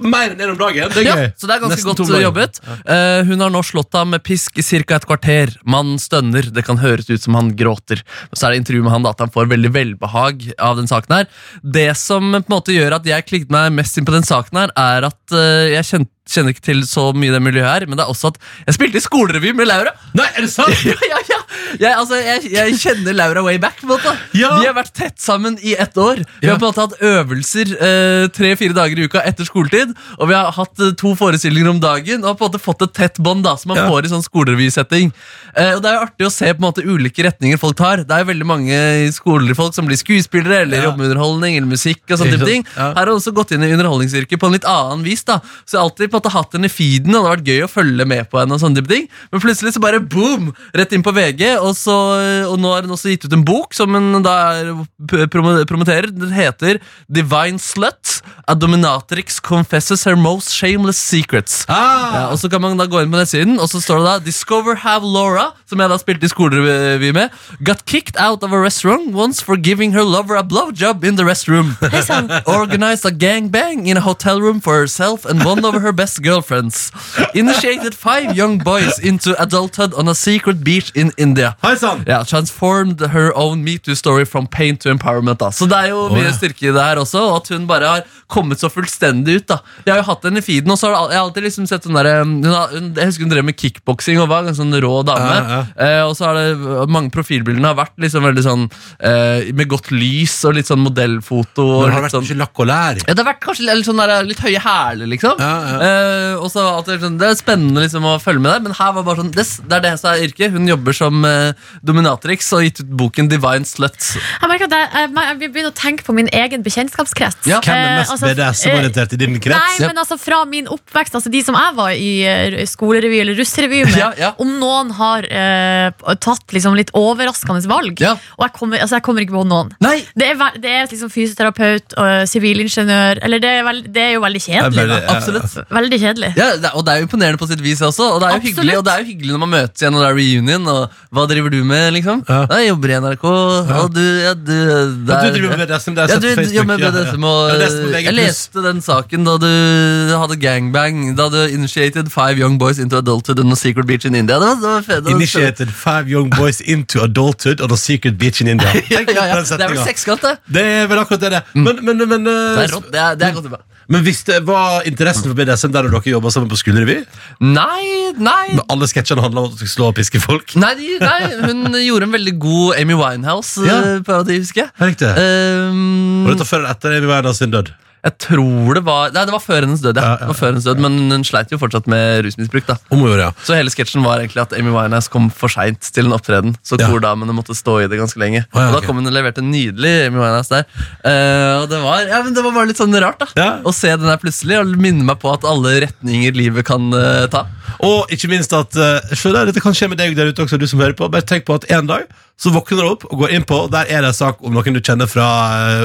Mer enn en om dagen. Det er Ja, så det er ganske Nesten godt jobbet. Eh, hun har nå slått ham med pisk i ca. et kvarter. Mannen stønner, det kan høres ut som han gråter. Så er det intervju med han da, at han får veldig velbehag av den saken her. Det som på en måte gjør at jeg klikket meg mest inn på den saken her, er at eh, jeg kjente Kjenner ikke til så mye det miljøet her, men det er også at jeg spilte i skolerevy med Laura. Nei, er det sant? [laughs] ja, ja, ja. Jeg, altså, jeg, jeg kjenner Laura way back. på en måte Ja. Vi har vært tett sammen i ett år. Vi har på en måte hatt øvelser eh, tre-fire dager i uka etter skoletid. Og vi har hatt eh, to forestillinger om dagen og har på en måte fått et tett bånd da, som man Ja. får i sånn skolerevysetting. Eh, og Det er jo artig å se på en måte ulike retninger folk tar. Det er jo veldig mange skolefolk som blir skuespillere eller Ja. jobber med underholdning eller musikk. og sånne ting. Her har jeg også gått inn i underholdningsyrket på en litt annen vis. da Så jeg alltid på en måte hatt henne i feeden, og det hadde vært gøy å følge med på henne. og sånne type ting Men plutselig så bare boom! Rett inn på VG. Og, så, og nå har hun også gitt ut en bok som hun da er, promoterer. Den heter Divine Slut. A dominatrix confesses her most shameless secrets. Ah, Ja, og så kan man da gå inn på nettsiden, og så står det da Discover Have Laura, som jeg da spilte i skolerevy med, got kicked out of a restaurant once for giving her lover a blowjob in the restroom. Organized a gangbang in a hotel room for herself and one of her best girlfriends. Initiated five young boys into adulthood on a secret beach in India. Hei sann! Ja, Transformed her own metoo story from pain to empowerment. da Så det er jo mye styrke i det her også, og at hun bare har kommet så fullstendig ut. da Jeg har jo hatt henne i feeden, og så har jeg alltid liksom sett hun har, Jeg husker hun drev med kickboksing og var en sånn rå dame. Ja, Eh, og så har det mange profilbildene har vært liksom veldig sånn eh, med godt lys og litt sånn modellfoto. Men har det har vært sånn mye lakk og lær? ja, det har vært kanskje litt, sånn der, litt høye hæler, liksom. Ja, ja. Eh, og så at det, er sånn, det er spennende liksom, å følge med der, men her var bare sånn det, det er det som er yrket. Hun jobber som uh, dominatrix og har gitt ut boken Divine Slut. Jeg merker at jeg, jeg, jeg begynner å tenke på min egen bekjentskapskrets. Ja. Hvem er mest mest altså, BDSM-orientert i din krets? Nei, men altså fra min oppvekst, altså de som jeg var i eh, skolerevy eller russerevy med, [laughs] Ja, ja. om noen har eh, tatt liksom litt overraskende valg. Ja. Og jeg kommer, altså jeg kommer ikke på noen. Nei! Det er, det er liksom fysioterapeut og sivilingeniør Eller det er, veld, det er jo veldig kjedelig. Veldig- Absolutt. Veldig kjedelig. Ja, det, og det er jo imponerende på sitt vis også. Og det er jo Absolutt. hyggelig Og det er jo hyggelig når man møtes igjen og det er reunion. Og hva driver du med, liksom? Ja. Nei, Jeg jobber i NRK, og du ja, du, Ja, der- du driver med BDSM, det har ja, jeg du, sett på du jobber med BDSM, og Ja, det er jeg leste den saken da du hadde gangbang. Da du initiated five young boys into adulthood on a secret beach in India. Det var, det var fett. initiated Initiated five young boys into adulthood on a secret beach in India. [laughs] Ja, ja, ja. Det er vel sekskant, det. Det er vel akkurat det det er. Men, men, men Det eh, er rått. Det er, det er godt. Men hvis det var interessen for BDSM der dere jobba sammen på skolerevy? Nei, nei. Men alle sketsjene handla om at du skulle slå og piske folk? Nei, de, nei, hun gjorde en veldig god Amy Winehouse, Ja. eh, husker jeg. Ja, Riktig. Um, Og dette før eller etter Amy Winehouse sin død? Jeg tror det var Nei, det var før hennes død, ja. Det var før hennes død, Men hun sleit jo fortsatt med rusmisbruk. da Om hun ja. Så hele sketsjen var egentlig at Amy Winehouse kom for seint til en opptreden. Så Ja. kordamene måtte stå i det ganske lenge. Ah, ja, Og da kom hun og leverte en nydelig Amy Winehouse der. Uh, og det var, ja, men det var bare litt sånn rart da å se den der plutselig og minne meg på at alle retninger livet kan uh, ta. Og ikke minst at uh, Se der, dette kan skje med deg der ute også, du som hører på. Bare tenk på at en dag så våkner du opp og går inn på, der er det en sak om noen du kjenner fra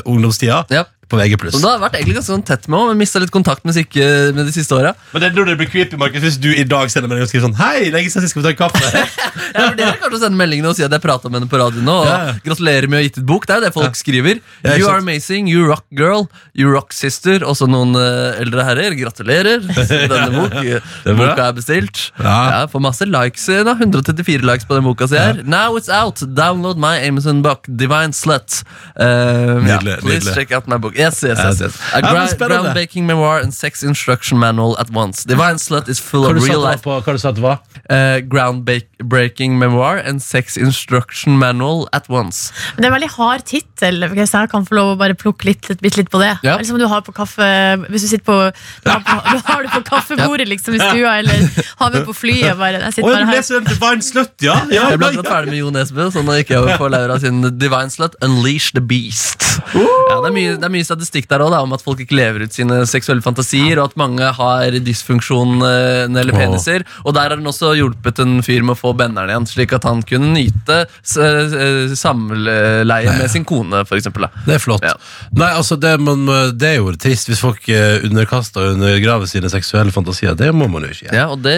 uh, ungdomstida. Ja. På VG+. Som det har vært egentlig ganske sånn tett med òg, men mista litt kontakt med Sikke med de siste åra. Men det er når det blir creepy, Markus, hvis du i dag sender melding og skriver sånn Hei, lenge siden sist skal vi ta en kaffe. Jeg vurderer kanskje å sende meldingene og si at jeg prata med henne på radioen nå. Og Ja, ja. Gratulerer med å ha gitt ut bok. Det er jo det folk skriver. Ja, you are amazing, you rock girl, you rock sister. Også noen uh, eldre herrer. Gratulerer. [laughs] Denne bok, er bra. boka er bestilt. Ja. Ja, Får masse likes. eh, da 134 likes på den boka. Si her. Now it's out. Download my Amazon book, Divine Slut. Uh, ja, Nydelig, please nydelig. check out my book. Yes, yes, yes. yes. A gra groundbreaking memoir and sex instruction manual at once. Divine Slut is full of real life på, hva du sa det var? uh, groundbreaking memoir and sex instruction manual at once. Men det er en veldig hard tittel, hvis jeg kan få lov å bare plukke litt, litt, litt på det. Ja. Eller som du har på kaffe Hvis du sitter på Du har, på, [laughs] du har det på kaffebordet liksom i stua, eller har med på flyet. Bare. Jeg sitter ja, bare her. leser Divine Slut, ja? ja, Jeg ble ja, akkurat ferdig med Jo Nesbø, så nå gikk jeg over på Laura sin Divine Slut, Unleash the Beast. Ja, det, er mye, det er mye statistikk der også, da, om at folk ikke lever ut sine seksuelle fantasier, og at mange har dysfunksjonelle peniser. Og der har den også hjulpet en fyr med å få benderen igjen, slik at han kunne nyte eh, samleie med sin kone, for eksempel. Det er flott. Ja. Nei, altså det, man, det er jo trist hvis folk eh, underkaster og undergraver sine seksuelle fantasier. Det må man jo ikke gjøre. Ja, og det,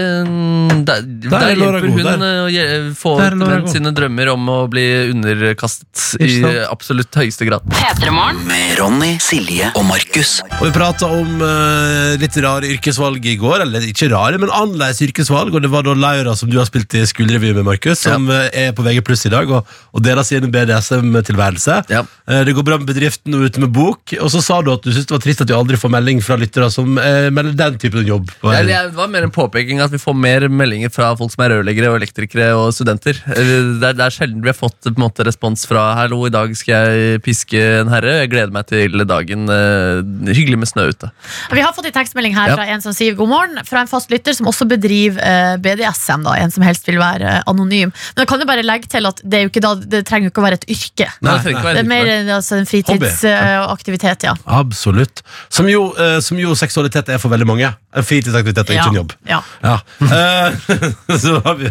der, der, der hjelper hun der. eh, å få Der er ut sine drømmer om å bli underkastet i absolutt høyeste grad. P3morgen. Med Ronny, Silje og Markus. Og vi prata om eh, litt rare yrkesvalg i går. Eller ikke rare, men annerledes yrkesvalg. Og det var da Laura, som du har spilt i Skuldrevy med, Markus, som eh, er på VG Pluss i dag og, og deler sin BDSM-tilværelse. Ja. Eh, det går bra med bedriften og ute med bok. Og så sa du at du syntes det var trist at du aldri får melding fra lyttere som eh, melder den typen jobb. På Ja, det var mer en påpeking at vi får mer meldinger fra folk som er rørleggere og elektrikere og studenter. Eh, Det er, det er sjelden vi har fått på en måte, respons fra 'hallo, i dag skal jeg piske en herre'. Jeg gleder meg til dagen. eh, Hyggelig med snø ute. Vi har fått en tekstmelding her Ja. fra en som sier god morgen, fra en fast lytter som også bedriver eh, BDSM, da, en som helst vil være eh, anonym. Men jeg kan jo bare legge til at det, er jo ikke da, det trenger jo ikke å være et yrke. Nei, det ikke Det er mer altså, en fritidsaktivitet, ja. Absolutt. Som jo, som jo seksualitet er for veldig mange. En fritidsaktivitet og ikke Ja, en jobb. ja. Ja. Eh, [laughs] så har vi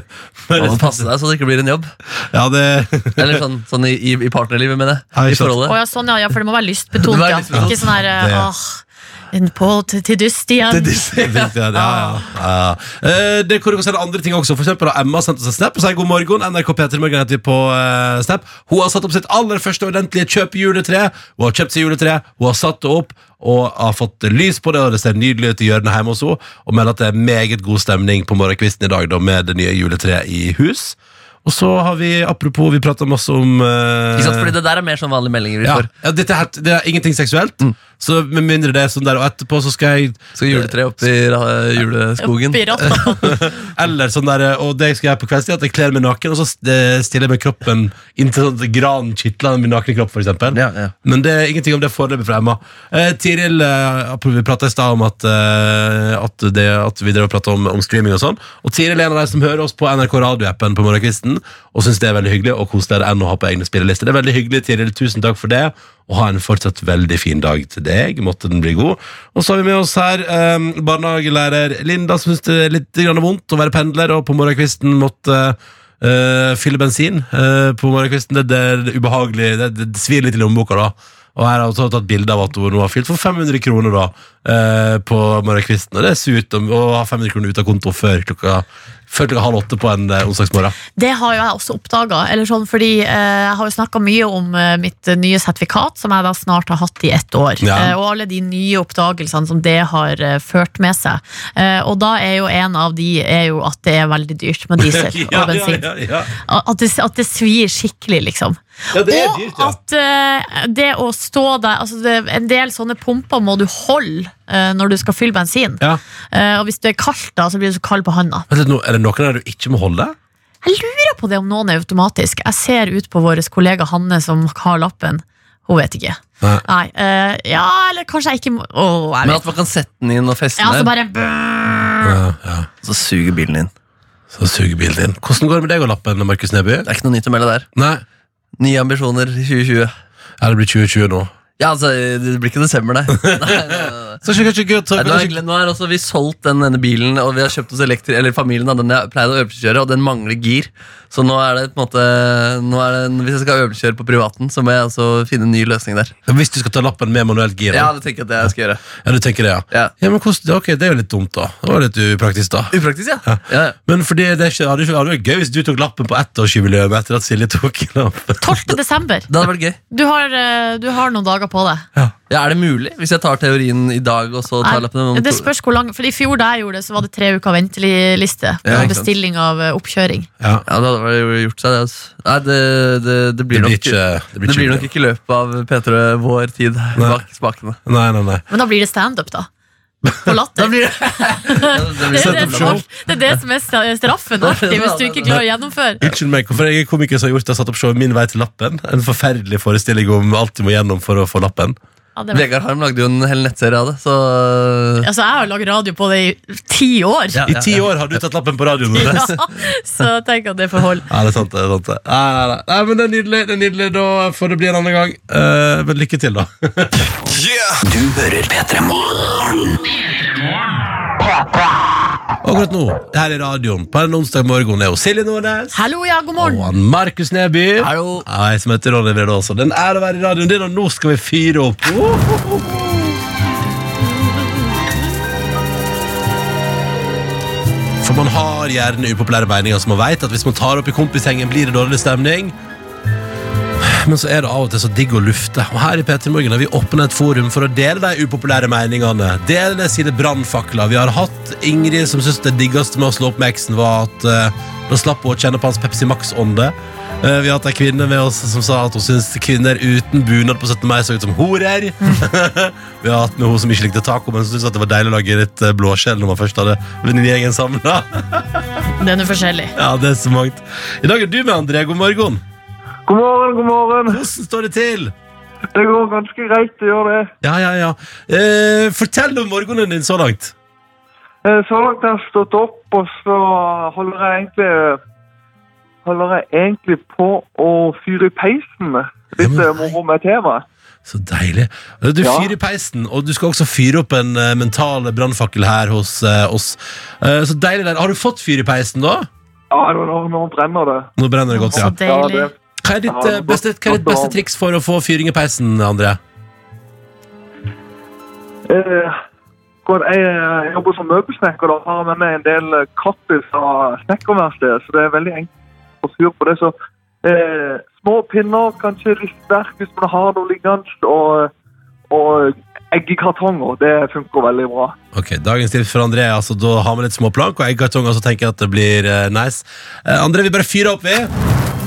må passe deg så det ikke blir en jobb. Ja, det Eller sånn, sånn i, i, partnerlivet, mener jeg. I forholdet. Ja, sånn, ja, ja, for det må være Det lystbetont, ja. lystbetont. Ikke sånn her Det- åh, en Pål til, til dyst igjen. Til dyst, det, det, ja, [laughs] ja, ja. Eh, det kan du sende andre ting også. For eksempel har Emma sendt oss en snap og sier god morgen. NRK P3 Morgen heter vi på uh, snap. Hun har satt opp sitt aller første ordentlige kjøpejuletre. Hun har kjøpt seg juletre, hun har satt det opp og har fått lys på det, og det ser nydelig ut i hjørnet hjemme hos henne. Og melder at det er meget god stemning på morgenkvisten i dag da, med det nye juletreet i hus. Og så har vi, apropos, vi prata masse om eh, Ikke sant? Fordi det der er mer sånn vanlige meldinger vi ja, får. ja, dette her, det er ingenting seksuelt. Så med mindre det er sånn der, og etterpå så skal jeg Skal juletre opp i uh, juleskogen. Oppi rotta. [laughs] Eller sånn der, og det jeg skal gjøre på kveldstid, at jeg kler meg naken, og så eh, stiller jeg meg kroppen inntil sånn gran kitler min nakne kropp, eksempel. Ja, ja. Men det er ingenting om det foreløpig fra Emma. Eh, Tiril, eh, vi prata i stad om at, eh, at, det, at vi drev og pratet om, om streaming og sånn. Og Tiril er en av de som hører oss på NRK radioappen på morgenkvisten, og syns det er veldig hyggelig, og koseligere enn å ha på egne spillelister. Det er veldig hyggelig, Tiril. Tusen takk for det. Og ha en fortsatt veldig fin dag til deg. Måtte den bli god. Og så har vi med oss her eh, barnehagelærer Linda, som syns det er litt grann vondt å være pendler, og på morgenkvisten måtte eh, fylle bensin eh, på morgenkvisten. Det, det er ubehagelig. Det, det, det svir litt i lommeboka, da. Og her har hun tatt bilde av at hun har fylt for 500 kroner da, eh, på morgenkvisten. Og det er surt å ha 500 kroner ut av konto før klokka, før klokka halv åtte på en eh, onsdagsmorgen. Det har jo jeg også oppdaga. Sånn, fordi eh, jeg har jo snakka mye om eh, mitt eh, nye sertifikat, som jeg da snart har hatt i ett år. Ja. Eh, og alle de nye oppdagelsene som det har eh, ført med seg. Og da er jo en av de er jo at det er veldig dyrt med diesel [laughs] og bensin. ja, ja. At, det, at det svir skikkelig, liksom. Ja, det og dyrt, ja. at uh, det å stå der altså det, En del sånne pumper må du holde når du skal fylle bensin. Ja. Eh, og hvis det er kaldt, da, så blir du så kald på handa. Er det noen der du ikke må holde? Jeg lurer på det om noen er automatisk. Jeg ser ut på vår kollega Hanne som har lappen. Hun vet ikke. Nei. Nei, uh, ja, eller kanskje jeg ikke må Åh, jeg Men at man kan sette den inn og feste den Ja, så bare. Ja, ja. så suger bilen inn. Så suger bilen din. Hvordan går det med deg og lappen, Markus Neby? Det er ikke noe nytt å melde der. Nei, Nye ambisjoner i 2020. ja, det blir 2020 nå. Ja, altså, Det blir ikke desember, [laughs] nei. nei, nei, nei. Så så nå, er, nå er også vi solgt den ene bilen, og vi har kjøpt oss elektri... Eller familien av den jeg pleide å øvelseskjøre, og den mangler gir. Så nå er det på en måte nå er det, Hvis jeg skal øvelseskjøre på privaten, så må jeg altså finne en ny løsning der. Hvis du skal ta lappen med manuelt gir, Ja, ja. det tenker jeg at jeg skal gjøre. ja, du tenker det, ja. Ja. Ja, men hvordan, ok, Det er jo litt dumt, da. Det var litt upraktisk, da. Upraktisk, ja. ja. ja. Men fordi det ikke, hadde hadde vært gøy hvis du tok lappen på ettårsjubileet etter at Silje tok lappen. 12. desember. Det hadde vært gøy. Du har, eh, du har noen dager på det. Ja. Ja, Er det mulig? Hvis jeg tar teorien i dag og så tar Nei, lappen om det spørs hvor lang For I fjor da jeg gjorde det, så var det tre uker venteliste Ja, på bestilling av eh, oppkjøring. Ja. Ja, det hadde gjort seg, det. Altså. Nei, det, det, det blir Det nok ikke Det blir, det blir nok ikke i løpet av P3 vår tid bak spakene. Nei, nei, nei. Men da blir det standup, da. På latter. [laughs] blir det, Det er det, som er- det er det som er straffen alltid, hvis du ikke klarer å gjennomføre. Unnskyld meg, hvorfor er jeg komiker som har gjort det satt opp showet Min vei til lappen? En forferdelig forestilling om alt du må gjennom for å få lappen. Ja, var- Vegard Harm lagde jo en hel nettserie av det, så altså, jeg har laget radio på det i ti år. Ja, I ti år har du tatt lappen på radioen. [laughs] Ja, så tenk at det får holde. Ja, det er sant. det er sant. Nei, nei, nei. nei, men det er nydelig. det er nydelig Da får det bli en annen gang. Uh, men lykke til, da. [laughs] Du hører P3 Morgen. Akkurat nå, her i radioen på en onsdag morgen er jo Silje Nordnes. Hallo, ja, god Og morgen. han Markus Neby. Hallo. Ja, jeg som heter Ronny Brede også. Den er å være i radioen din, og nå skal vi fyre opp. For man har gjerne upopulære meninger som man vet at hvis man tar opp i kompishengen, blir det dårlig stemning. Men så er det av og til så digg å lufte. Og her i P3 Morgen har vi åpnet et forum for å dele de upopulære meningene. Dele sine brannfakler. Vi har hatt Ingrid som syntes det diggeste med å slå opp med eksen var at uh, da slapp hun å kjenne på hans Pepsi Max-ånde. Uh, vi har hatt ei kvinne med oss som sa at hun syntes kvinner uten bunad på 17. mai så ut som horer. [laughs] vi har hatt med hun som ikke likte taco, men som syntes at det var deilig å lage litt eh, blåskjell når man først hadde venninnegjengen samla. Det er noe forskjellig. ja, det er så mangt. I dag er du med, André. God morgen. God morgen, god morgen. Hvordan står det til? Det går ganske greit, det gjør det. Ja, ja, ja. Eh, fortell om morgenen din så langt. Eh, Så langt har jeg stått opp, og så holder jeg egentlig holder jeg egentlig på å fyre i peisen. Litt Ja, eh, moro med temaet. Så deilig. Eh, Du Ja. fyrer i peisen, og du skal også fyre opp en uh, mental brannfakkel her hos uh, oss. Uh, så deilig der. Har du fått fyr i peisen, da? Ja, nå, nå, brenner det. Nå brenner det godt, Så ja. Ja, deilig. det. Hva er ditt, eh, beste, hva er ditt beste triks for å få fyring i peisen, André? Eh, jeg, jeg jobber som møbelsnekker og har med meg en del eh, katter fra snekkerverkstedet, så det er veldig enkelt å fyre på det. Så eh, små pinner, kanskje ristverk hvis man har noe liggende, og, og eggekartonger. Det funker veldig bra. Ok, Dagens tips for André altså da har vi litt småplank og eggkartonger, så tenker jeg at det blir eh, nice. Eh, André, vi bare fyrer opp, vi.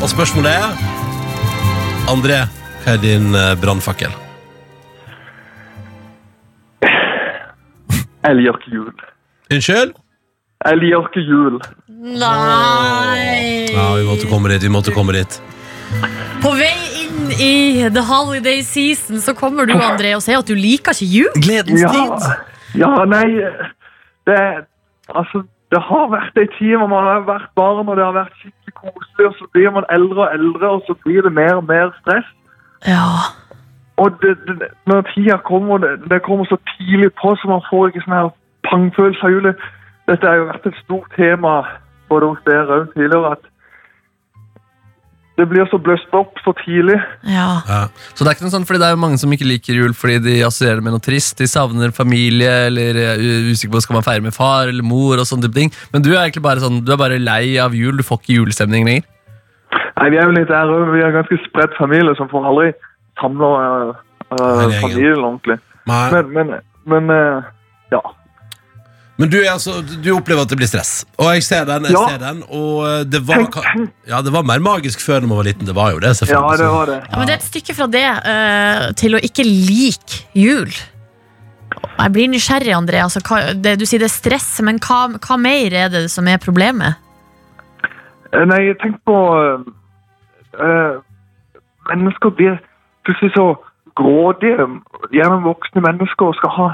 Og spørsmålet er André, hva er din eh, brannfakkel? Jeg liker ikke jul. Unnskyld? Jeg liker ikke jul. Nei! Ja, vi måtte komme dit. vi måtte komme dit På vei inn i the holiday season så kommer du, André, og sier at du liker ikke jul. Gledens Ja, tid! ja nei det, altså, det har vært ei tid hvor man har vært barn, og det har vært skikkelig koselig, og så blir man eldre og eldre, og så blir det mer og mer stress. Ja. Og det, det, når tida kommer, det, det kommer så tidlig på, så man får ikke sånn her pangfølelse av julet. Dette har jo vært et stort tema både hos dere og tidligere, at det blir så bløst opp så tidlig. ja. Ja. Så det er ikke noe sånn, fordi det er jo mange som ikke liker jul fordi de assosierer det med noe trist. De savner familie, eller er u- usikker på skal man feire med far eller mor. og sånne type ting. Men du er egentlig bare sånn, du er bare lei av jul. Du får ikke julestemning lenger. Nei, Vi er jo litt der. Vi er en ganske spredt familie som får aldri samla uh, familien ordentlig. Men, men, men uh, ja. Men du, er altså, du opplever at det blir stress. Og jeg ser den, jeg Ja. ser den og eh, det var, ja, det var mer magisk før når man var liten. Det var jo det, Ja, selvfølgelig. det var det. Ja, men det er et stykke fra det eh, til å ikke like jul. Jeg blir nysgjerrig, André. Altså, hva, det, du sier det er stress, men hva, hva mer er det som er problemet? Eh, Nei, tenk på eh, Mennesker blir plutselig så grådige. Gjerne voksne mennesker skal ha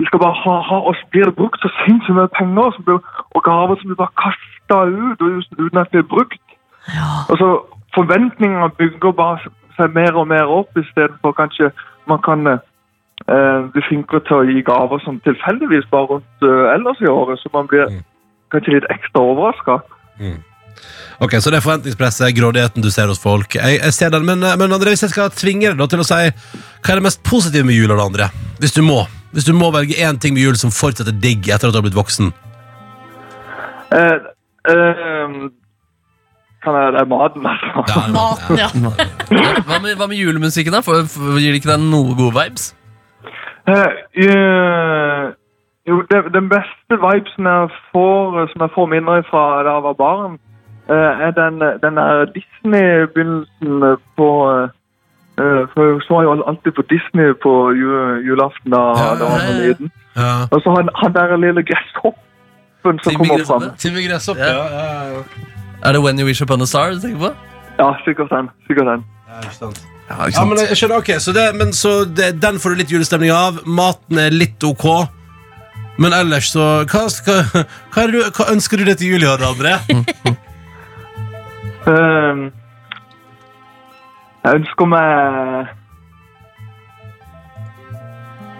de skal bare ha, ha oss blir det brukt så sinnssykt mye penger som blir, og gaver som blir bare kasta ut uten at det er brukt. Og så Forventningene bygger bare seg mer og mer opp, istedenfor kanskje man kan eh, bli flinkere til å gi gaver som tilfeldigvis bare rundt eh, ellers i året, så man blir kanskje litt ekstra overraska. Ok, Så det er forventningspresset, grådigheten du ser hos folk. Jeg, jeg ser den, men, eh, men André, hvis jeg skal tvinge deg til å si hva er det mest positive med jula, André? Hvis du må Hvis du må velge én ting med jul som fortsetter digg etter at du har blitt voksen. Uh, uh, kan jeg, det er maten, altså. Ja, Maten, ja. [laughs] Hva med, hva med julemusikken, da? For, for, gir det ikke deg noe gode vibes? Uh, eh, jo, det, den beste vibesen jeg får, som jeg får minner fra da jeg var barn, eh, er den, den der Disney-begynnelsen på eh, For jeg så jo alltid på Disney på julaften da, Ja, da jeg var ja, ja. liten. Ja. Og så han, han der lille gresshoppen som Timmy kommer fram. Timmy Gresshopp, Ja. ja. ja, ja. Er det When You Wish Upon a Star du tenker på? Ja, sikkert den. Sikkert den. Ja, ikke sant. Ja, ikke Ja, men jeg skjønner, ok, Så, det, men, så det, den får du litt julestemning av. Maten er litt ok. Men ellers så Hva, hva, hva, er du, hva ønsker du deg til jul i år, André? [laughs] Ehm, jeg ønsker meg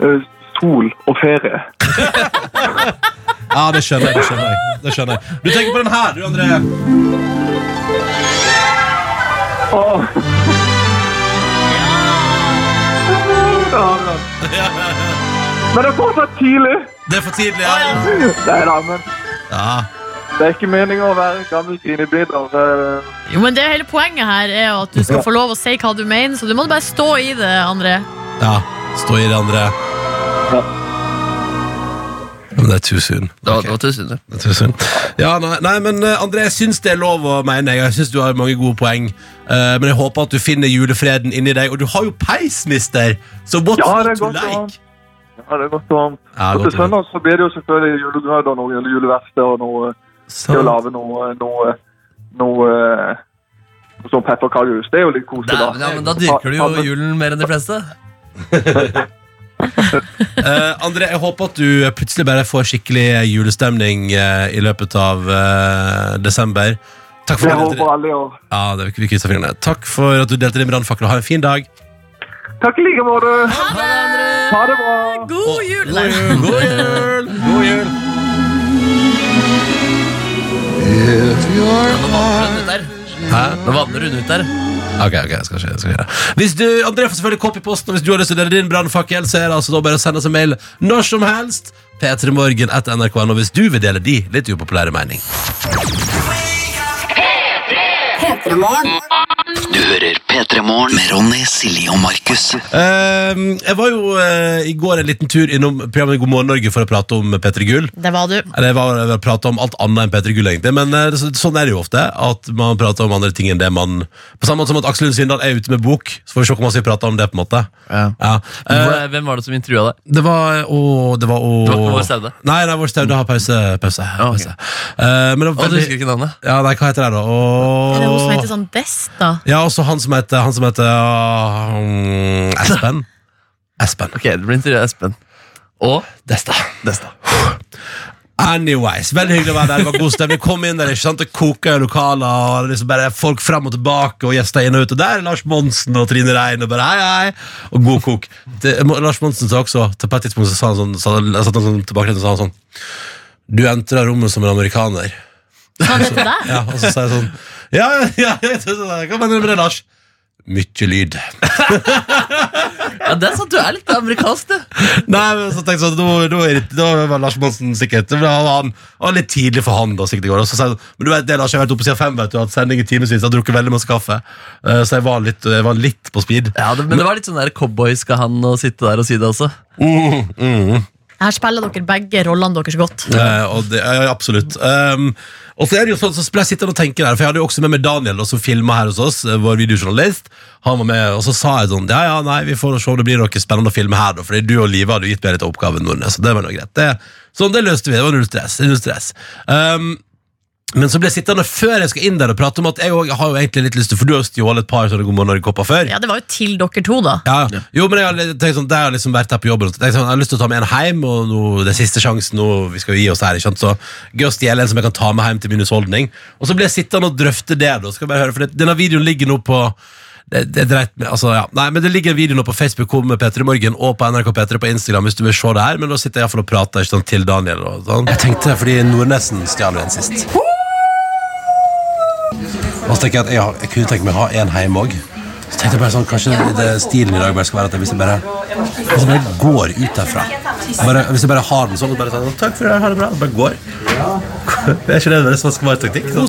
eh, sol og ferie. [laughs] Ja, det skjønner jeg. Det skjønner jeg, det skjønner jeg. Du tenker på den her, du, André. Åh. Ja, [laughs] Men det er fortsatt tidlig. Det er for tidlig. Ja. Nei da, men Ja. Det er ikke meningen å være gammel grinebiter. eh, Jo, men det hele Poenget her er at du skal få lov å si hva du mener, så du må bare stå i det, André. ja. Stå i det, André. Ja. Men det er too soon. Det var, Ok. det var tusen, det. Det er too soon. Ja, nei, nei, men eh, André, jeg syns det er lov å mene. Jeg Jeg syns du har mange gode poeng. Uh, men jeg håper at du finner julefreden inni deg. Og du har jo peis, mister! Så what's Ja, det not er to godt like? Ja, det er godt å ha. Ja, Og godt til å ha. søndag så blir det jo selvfølgelig julegrøt og noe eller juleverksted og noe til å Så- lage noe noe, noe, noe sånn pepperkakehus. Det er jo litt koselig, da. Ja, men da dyrker du jo julen mer enn de fleste. uh, [laughs] André, jeg håper at du plutselig bare får skikkelig julestemning uh, i løpet av uh, desember. Takk for, Det delte- håper alle i år. ja, det, vi krysser fingrene. Takk for at du delte din brannfakkel. Ha en fin dag. Takk i like måte. Ha det! Ha det bra. God jul! God jul! God jul! God jul. Nå vandrer hun ut der. Hæ? Nå vandrer hun ut der. Ok, ok, jeg skal skje, jeg skal skje. Hvis du, André får selvfølgelig kopp i posten, og hvis du har lyst til å dele din brannfakkel, så er det altså da bare å sende oss en mail når som helst. P3morgen etter nrk.no hvis du vil dele de litt upopulære mening. Du hører P3 Morgen med Ronny, Silje og Markus. Uh, jeg var jo uh, i går en liten tur innom programmet God morgen Norge for å prate om P3 Gull. Det var du. Eller jeg var jeg var prate om alt annet enn P3 Gull, egentlig. Men uh, så, sånn er det jo ofte. At man prater om andre ting enn det man På samme måte som at Aksel Lund Svindal er ute med bok. Så får vi se hvor man skal prate om det. på en måte Ja. ja. Eh, Hvem var det som intervjua deg? Det var å, Det var å Det var ikke vår Staude? Nei, nei, vår Staude har pause. pause, ok. pause. Eh, men det Å, du husker ikke navnet? Ja, nei, hva heter det, da? Og, Er det hun som heter sånn Best, da? Ja, også han som heter, han som heter uh, Espen. [laughs] Espen. Ok, det blir intervjua Espen. Og Desta. Desta. Anyways, veldig hyggelig å være der. Det var god stemning. Kom inn der, ikke sant? Det koker i lokalet, og liksom bare folk fram og tilbake, og gjester inn og ut. Og der er Lars Monsen og Trine Rein, og bare hei, hei. Og god kok. Det, Lars Monsen sa også, til på et tidspunkt så sa han sånn, sa, satt han sånn tilbake og sa han sånn Du entrer rommet som en amerikaner. Sa han det til deg? Ja, og så sa jeg sånn Ja, ja, ja, ja hva mener du med det, Lars? Mykje lyd. [laughs] Ja, det er sant, du er litt amerikansk, du. Nei, men så tenkte jeg sånn, da, da, det- da var Lars Monsen sikkert Da var han, det var litt tidlig for han da, sikkert i går. Og så sa jeg, men du vet det, Lars, jeg har vært oppe siden fem, vet du, hatt sending i timevis, har drukket veldig masse kaffe. Eh, så jeg var litt, jeg var litt på speed. Ja, det, Men det var litt sånn der cowboy skal han og sitte der og si det også. Mm, mm. Her spiller dere begge rollene deres godt. Eh, og det, ja, absolutt. Um, og så er det jo sånn, så ble jeg sittende og tenke der, for jeg hadde jo også med meg Daniel, da, som filma her hos oss, eh, vår videojournalist. Han var med, og så sa jeg sånn Ja, ja, nei, vi får se om det blir noe spennende å filme her, da, fordi du og Live hadde jo gitt meg litt oppgave, Nordnes, så det var noe greit. Det, sånn, det løste vi. Det var null stress. Null stress. Um, men så ble jeg sittende før jeg skal inn der og prate om at jeg også har jo egentlig litt lyst til For du har stjålet et par sånne God morgen Norge-kopper før. Ja, Det var jo til dere to, da. Ja, jo, men jeg har litt- tenkt sånn, Det har liksom vært her på jobben. og tenkt Sånn, jeg har lyst til å ta med en hjem, og nå, det er siste sjansen nå. Vi skal jo gi oss her, ikke sant? Så gøy å stjele en som jeg kan ta med hjem til min husholdning. Og så ble jeg sittende og drøfte det. Da. Skal jeg bare høre, for det, Denne videoen ligger nå på det, det dreit med, altså, ja. Nei, men det ligger en video nå på Facebook med Peter i morgen og på NRK Peter på Instagram hvis du vil se det her, men da sitter jeg i hvert fall og prater ikke sant, til Daniel. Og sånn. Jeg tenkte, fordi Nordnesen stjal jo en sist. Og så tenker jeg at jeg, har, jeg kunne tenke meg å ha en hjemme òg. Så tenkte jeg bare sånn, Kanskje det, stilen i dag bare skal være at hvis jeg bare, hvis jeg bare går ut derfra bare, Hvis jeg bare har den sånn og bare sånn, Takk for det, ha det bra. og Bare går. [laughs] Det er ikke det som skal være taktikk? Sånn.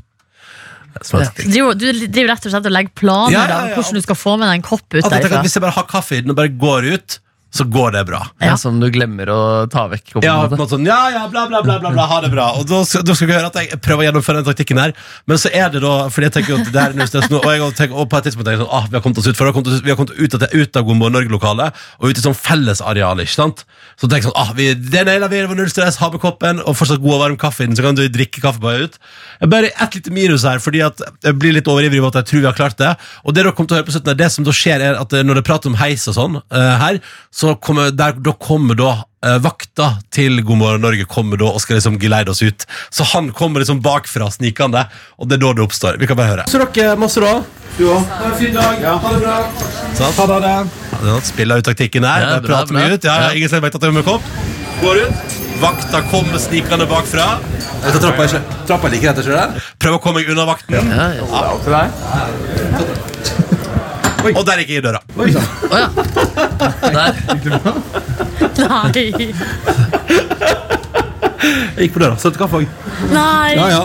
Taktikk. Du du driver rett og slett og legger planer Ja, ja, ja. hvordan du skal få med deg en kopp ut jeg derfra. Hvis jeg bare har kaffe i den og bare går ut, så går det bra. Ja. Ja. Som du glemmer å ta vekk. Ja, på på en måte. sånn, ja, ja, bla, bla, bla, bla, bla, ha det bra. Og da skal, da skal dere høre at jeg prøver å gjennomføre den taktikken her. Men så er det da, fordi jeg tenker jo at det her er nå, og, jeg tenker, og på et tidspunkt tenker jeg sånn, ah, vi har kommet oss ut, for vi har kommet, oss, vi har kommet ut, av, ut av God morgen Norge-lokalet, og ut i sånn fellesareal, ikke sant? Så tenker jeg sånn, ah, vi, det nailer vi, det var null stress, ha med koppen, og fortsatt god og varm kaffe i den, så kan du drikke kaffe bare ut. Jeg er bare ett lite minus her, fordi at jeg blir litt overivrig på at jeg tror vi har klart det. Og det dere kommer til å høre på slutten, er det som da skjer, er at eh, når det prater om heis og sånn uh, her, så kommer, der, da kommer da eh, vakta til God morgen Norge kommer da og skal liksom geleide oss ut. Så han kommer liksom bakfra snikende, og det er da det oppstår. Vi kan bare høre. Så dere masse da? Du òg. Ha en fin dag. Ha det bra. Sånn. Ha det. Ja, Spiller ut taktikken her. Ja, bra, prater bra. ut. Ja, ja, Ja. ingen som vet at jeg er med kopp. Går ut. Vakta kommer snikende bakfra. Dette trappa er ikke Trappa er like rett, ikke Prøv å komme meg unna vakten. Ja, Ja, ja. Og der gikk jeg i døra. Å ja. Der. Nei. Jeg gikk på døra. Sølte kaffe òg. Nei. Ja, ja.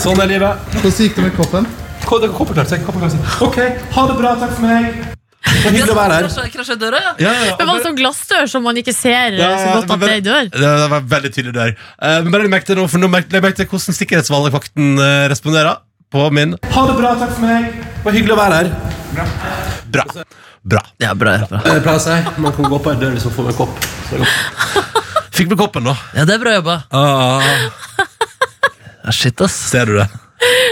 Sånn er livet. Hvordan gikk det med koppen? Koppen klarte si. Ok, ha det bra, takk for meg. Det var hyggelig å være her. Krasja- døra, ja. Ja, ja, ja. Men var det sånn glassdør som man ikke ser Ja, så godt at det er dør? Det det var veldig tydelig dør. Uh, Men bare merkte nå, for nå merkte jeg hvordan sikkerhetsvalgvakten eh, responderer på min. Ha det bra, takk for meg. Det var hyggelig å være her. Bra. Bra. Ja, bra, ja, bra. Jeg pleier å si man kan gå på ei dør hvis man får med en kopp. Så godt. Fikk med koppen, da. Ja, det er bra jobba. Ah, Ja, shit, ass. ser du det?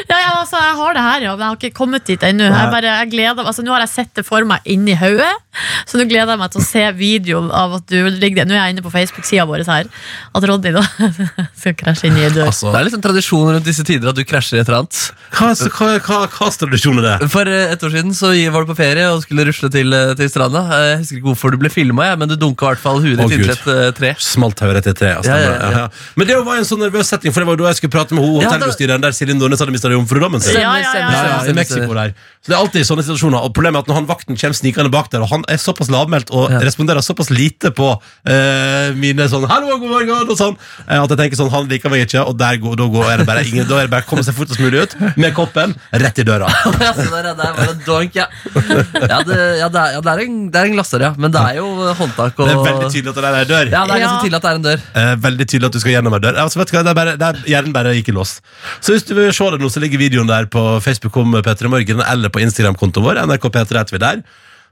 Ja, ja, altså, jeg har det her, ja, men jeg har ikke kommet dit ennå. Jeg bare, jeg gleder, altså, nå har jeg sett det for meg inni hodet, [laughs] så nå gleder jeg meg til å se videoen av at du ligger der. Nå er jeg inne på Facebook-sida vår her, at Roddy da [laughs] skal krasje inn i ei dør. Altså, Det er litt en tradisjon rundt disse tider at du krasjer i et eller annet. hva, hva, hva, hva tradisjon er det? For eh, et år siden så var du på ferie og skulle rusle til, eh, til stranda. Eh, Jeg husker ikke hvorfor du ble filma, men du dunka i hvert fall huet ditt inntil et tre. Smalt hodet til tre. Altså, Ja, ja, ja. Men det var en sånn nervøs setting, for det var da jeg skulle prate med hotellbestyreren der Silje Nordnes hadde mista jomfrudommen sin. Ja, ja, ja, Ja, ja, i Mexico der. Så det er alltid sånne situasjoner. Og problemet er at når han vakten kommer snikende bak der, og han er såpass lavmælt og Ja. responderer såpass lite på eh, mine sånn 'hallo, god morgen' og sånn, eh, at jeg tenker sånn, han liker meg ikke, og der går, da går, er det bare ingen, da er det bare å komme seg fortest mulig ut med koppen rett i døra. [laughs] Ja, der, det donk, ja. Ja, det, ja, det, er, ja, det, er en, det er en glasser, ja. Men det er jo håndtak og Det er veldig tydelig at det er en dør. Ja, det er ganske tydelig at det er en dør. Eh, veldig tydelig at du skal gjennom en dør. Altså, vet du hva, det er bare, det er, hjernen bare gikk i lås. Så hvis du vil se det nå, så ligger videoen der på Facebook om P3 Morgen, eller på Instagram-kontoen vår. NRK P3 heter vi der.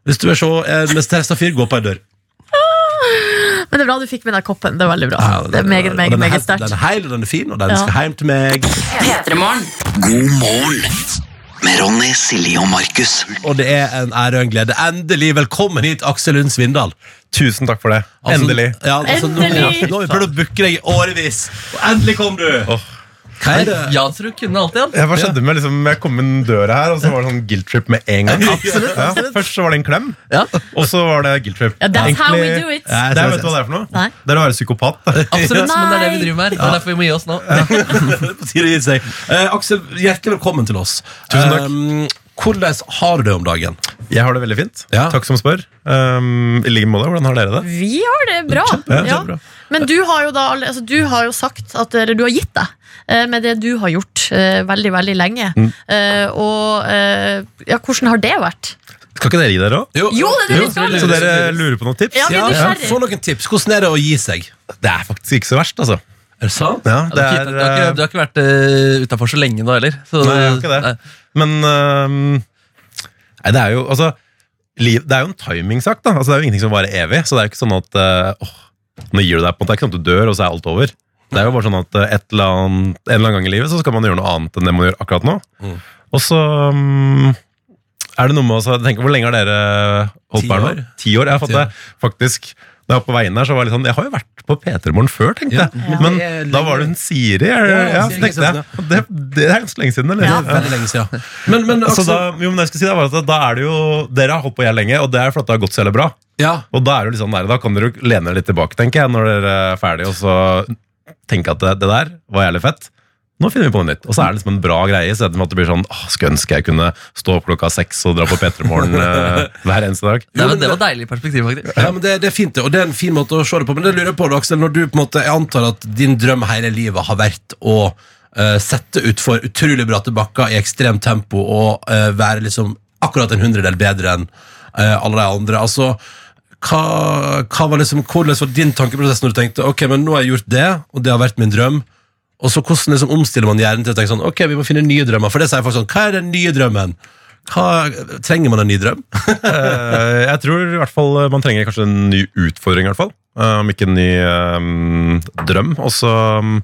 Hvis du vil se en med stressa fyr, gå på en dør. Men det er bra du fikk med deg koppen. Det er veldig bra. Ja, Det er meget, meget, den er meget sterkt. Den er heil, og den er fin, og den Ja. skal hjem til meg. P3morgen. God morgen med Ronny, Silje og Markus. Og det er en ære og en glede. Endelig velkommen hit, Aksel Lund Svindal. Tusen takk for det. Altså, Endelig. Ja, altså, Endelig! Nå, nå har vi prøvd å booke deg i årevis, og endelig kom du! Åh. Er det? Jansrud kunne alt igjen. Jeg, hva skjedde med liksom, jeg kom inn døra her, og så var det sånn guilt trip med en gang. [laughs] Absolutt, Ja, absolutt. først så var det en klem, Ja, og så var det guilt trip. Ja, that's how we do it. Det ser vet du hva det er for noe? Nei. Det er å være psykopat. absolutt, men det er det vi driver med her. Det er derfor vi må gi oss nå. [laughs] [laughs] Er. Eh, Aksel, hjertelig velkommen til oss. Tusen takk. Um, hvordan har du det om dagen? Jeg har det veldig fint. Ja. Takk som spør. Um, I like måte. Hvordan har dere det? Vi har det bra. Kjempe- Ja. kjempebra. Men du har jo da altså, Du har jo sagt at eller, du har gitt deg eh, med det du har gjort eh, veldig, veldig lenge. Mm. Uh, og eh, ja, hvordan har det vært? Skal ikke dere gi dere òg? Jo, det er det vi. Så dere lurer på noen tips? Ja, vi er Ja. Få noen tips. Hvordan er det å gi seg? Det er faktisk ikke så verst, altså. Er det sant? Ja, det har er, du har ikke, du har ikke vært uh, utafor så lenge nå heller. Så, Nei, jeg har ikke det. Nei. Men øhm, Nei, det er jo altså liv, Det er jo en timingsak, da. Altså, det er jo ingenting som varer evig. Så det er jo ikke sånn at uh, åh, Nå gir du deg på en måte. Det er ikke sånn at du dør, og så er alt over. Det er jo bare sånn at eller annet, en eller annen gang i livet så skal man gjøre noe annet enn det man gjør akkurat nå. Mm. Og så um, er det noe med å tenke, Hvor lenge har dere holdt på her nå? Ti år. Jeg har fått det faktisk da jeg var på veien her, så var jeg litt sånn Jeg har jo vært på P3 Morgen før, tenkte jeg. Ja. Men Det da var det hun Siri. Er, Ja, så tenkte jeg, det, det er ganske lenge siden, eller? Ja. Veldig lenge siden. [laughs] Men, men Så Aksel, da, jo, men jeg skulle si da var at da er det jo Dere har holdt på jeg lenge, og det er fordi det har gått så jævlig bra. ja, Og da er det jo sånn der, da kan dere jo lene dere litt tilbake, tenker jeg, når dere er ferdige, og så tenke at det, det der var jævlig fett. Nå finner vi på noe nytt. Og så er det liksom en bra greie, Så at det blir sånn åh, Skulle ønske jeg kunne stå opp klokka seks og dra på P3 Morgen [laughs] eh, hver eneste dag. Nei, men det var deilig perspektiv, faktisk. ja, men det, det er fint, det, og det er en fin måte å se det på. Men det lurer jeg på, Aksel, når du på en måte Jeg antar at din drøm hele livet har vært å eh, sette utfor utrolig bratte bakker i ekstremt tempo og eh, være liksom akkurat en hundredel bedre enn eh, alle de andre. Altså hva, hva var liksom, hvordan var din tankeprosess når du tenkte ok, men nå har jeg gjort det, og det har vært min drøm? Og så hvordan liksom omstiller man hjernen til å tenke sånn ok, vi må finne nye drømmer? For det sier folk sånn, hva er den nye drømmen? Hva, trenger man en ny drøm? [laughs] Eh, jeg tror i hvert fall man trenger kanskje en ny utfordring, i hvert fall. Eh, om ikke en ny um, drøm. Og så um,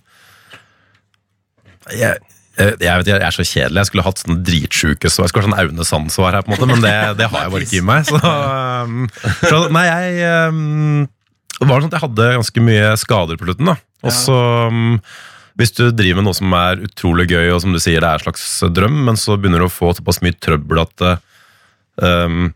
jeg, jeg, jeg, vet, jeg er så kjedelig. Jeg skulle hatt sånn dritsjuke så jeg skulle hatt sånn Aune Sand-svar her, på en måte, men det, det har jeg bare ikke i meg. Så, um, så, nei, jeg um, Det var sånn at jeg hadde ganske mye skader på slutten. da Og så um, hvis du driver med noe som er utrolig gøy, og som du sier det er en slags drøm, men så begynner du å få såpass mye trøbbel at um,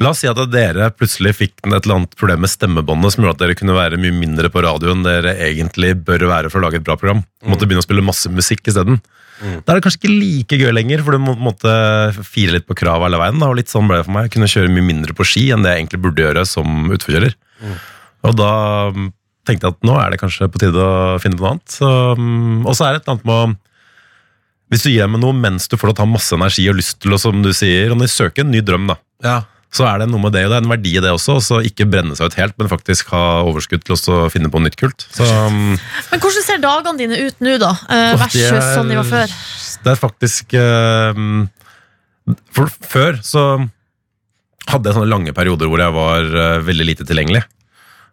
La oss si at dere plutselig fikk et eller annet problem med stemmebåndet som gjorde at dere kunne være mye mindre på radio enn dere egentlig bør være for å lage et bra program. Måtte begynne å spille masse musikk isteden. Da er det kanskje ikke like gøy lenger, for du må måtte fire litt på krav hele veien. Og litt sånn ble det for meg. Jeg kunne kjøre mye mindre på ski enn det jeg egentlig burde gjøre som utforkjører. Og da mm, tenkte jeg at nå er det kanskje på tide å finne på noe annet. Så, mm, og så er det et eller annet med å Hvis du gir meg noe mens du får lov til å ha masse energi og lyst til å, som du sier, og søke en ny drøm, da Ja. så er det noe med det, og det er en verdi i det også. Så ikke brenne seg ut helt, men faktisk ha overskudd til å finne på nytt kult. Så um, Men hvordan ser dagene dine ut nå, da? Eh, versus er- sånn de var før? Det er faktisk um, For før så hadde jeg sånne lange perioder hvor jeg var uh, veldig lite tilgjengelig.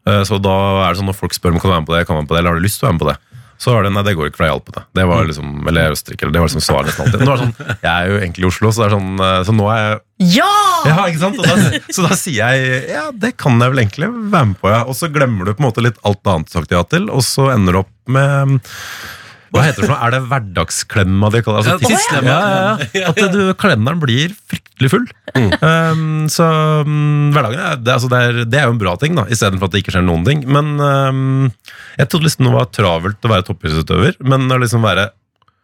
Uh, så da er det sånn når folk spør om kan du være med på det, kan du være med på det, eller har du lyst til å være med på det, så er det nei, det går ikke, for jeg hjalp på det. Det var liksom, eller er Østerrike, eller det var liksom svaret nesten alltid. Er det sånn, [laughs] Jeg er jo egentlig i Oslo, så det er sånn, uh, så nå er jeg Ja! Ja, ikke sant? Da, så da sier jeg ja, det kan jeg vel egentlig være med på, ja. Og så glemmer du på en måte litt alt annet du har sagt ja til, og så ender du opp med hva heter det for noe? Er det hverdagsklemma de kaller det? Altså, ja, ja, ja. At du, kalenderen blir fryktelig full. Um, så um, hverdagen er, det, altså det, er, det er jo en bra ting, da, istedenfor at det ikke skjer noen ting. Men um, jeg trodde liksom det var travelt å være toppidrettsutøver, men å liksom være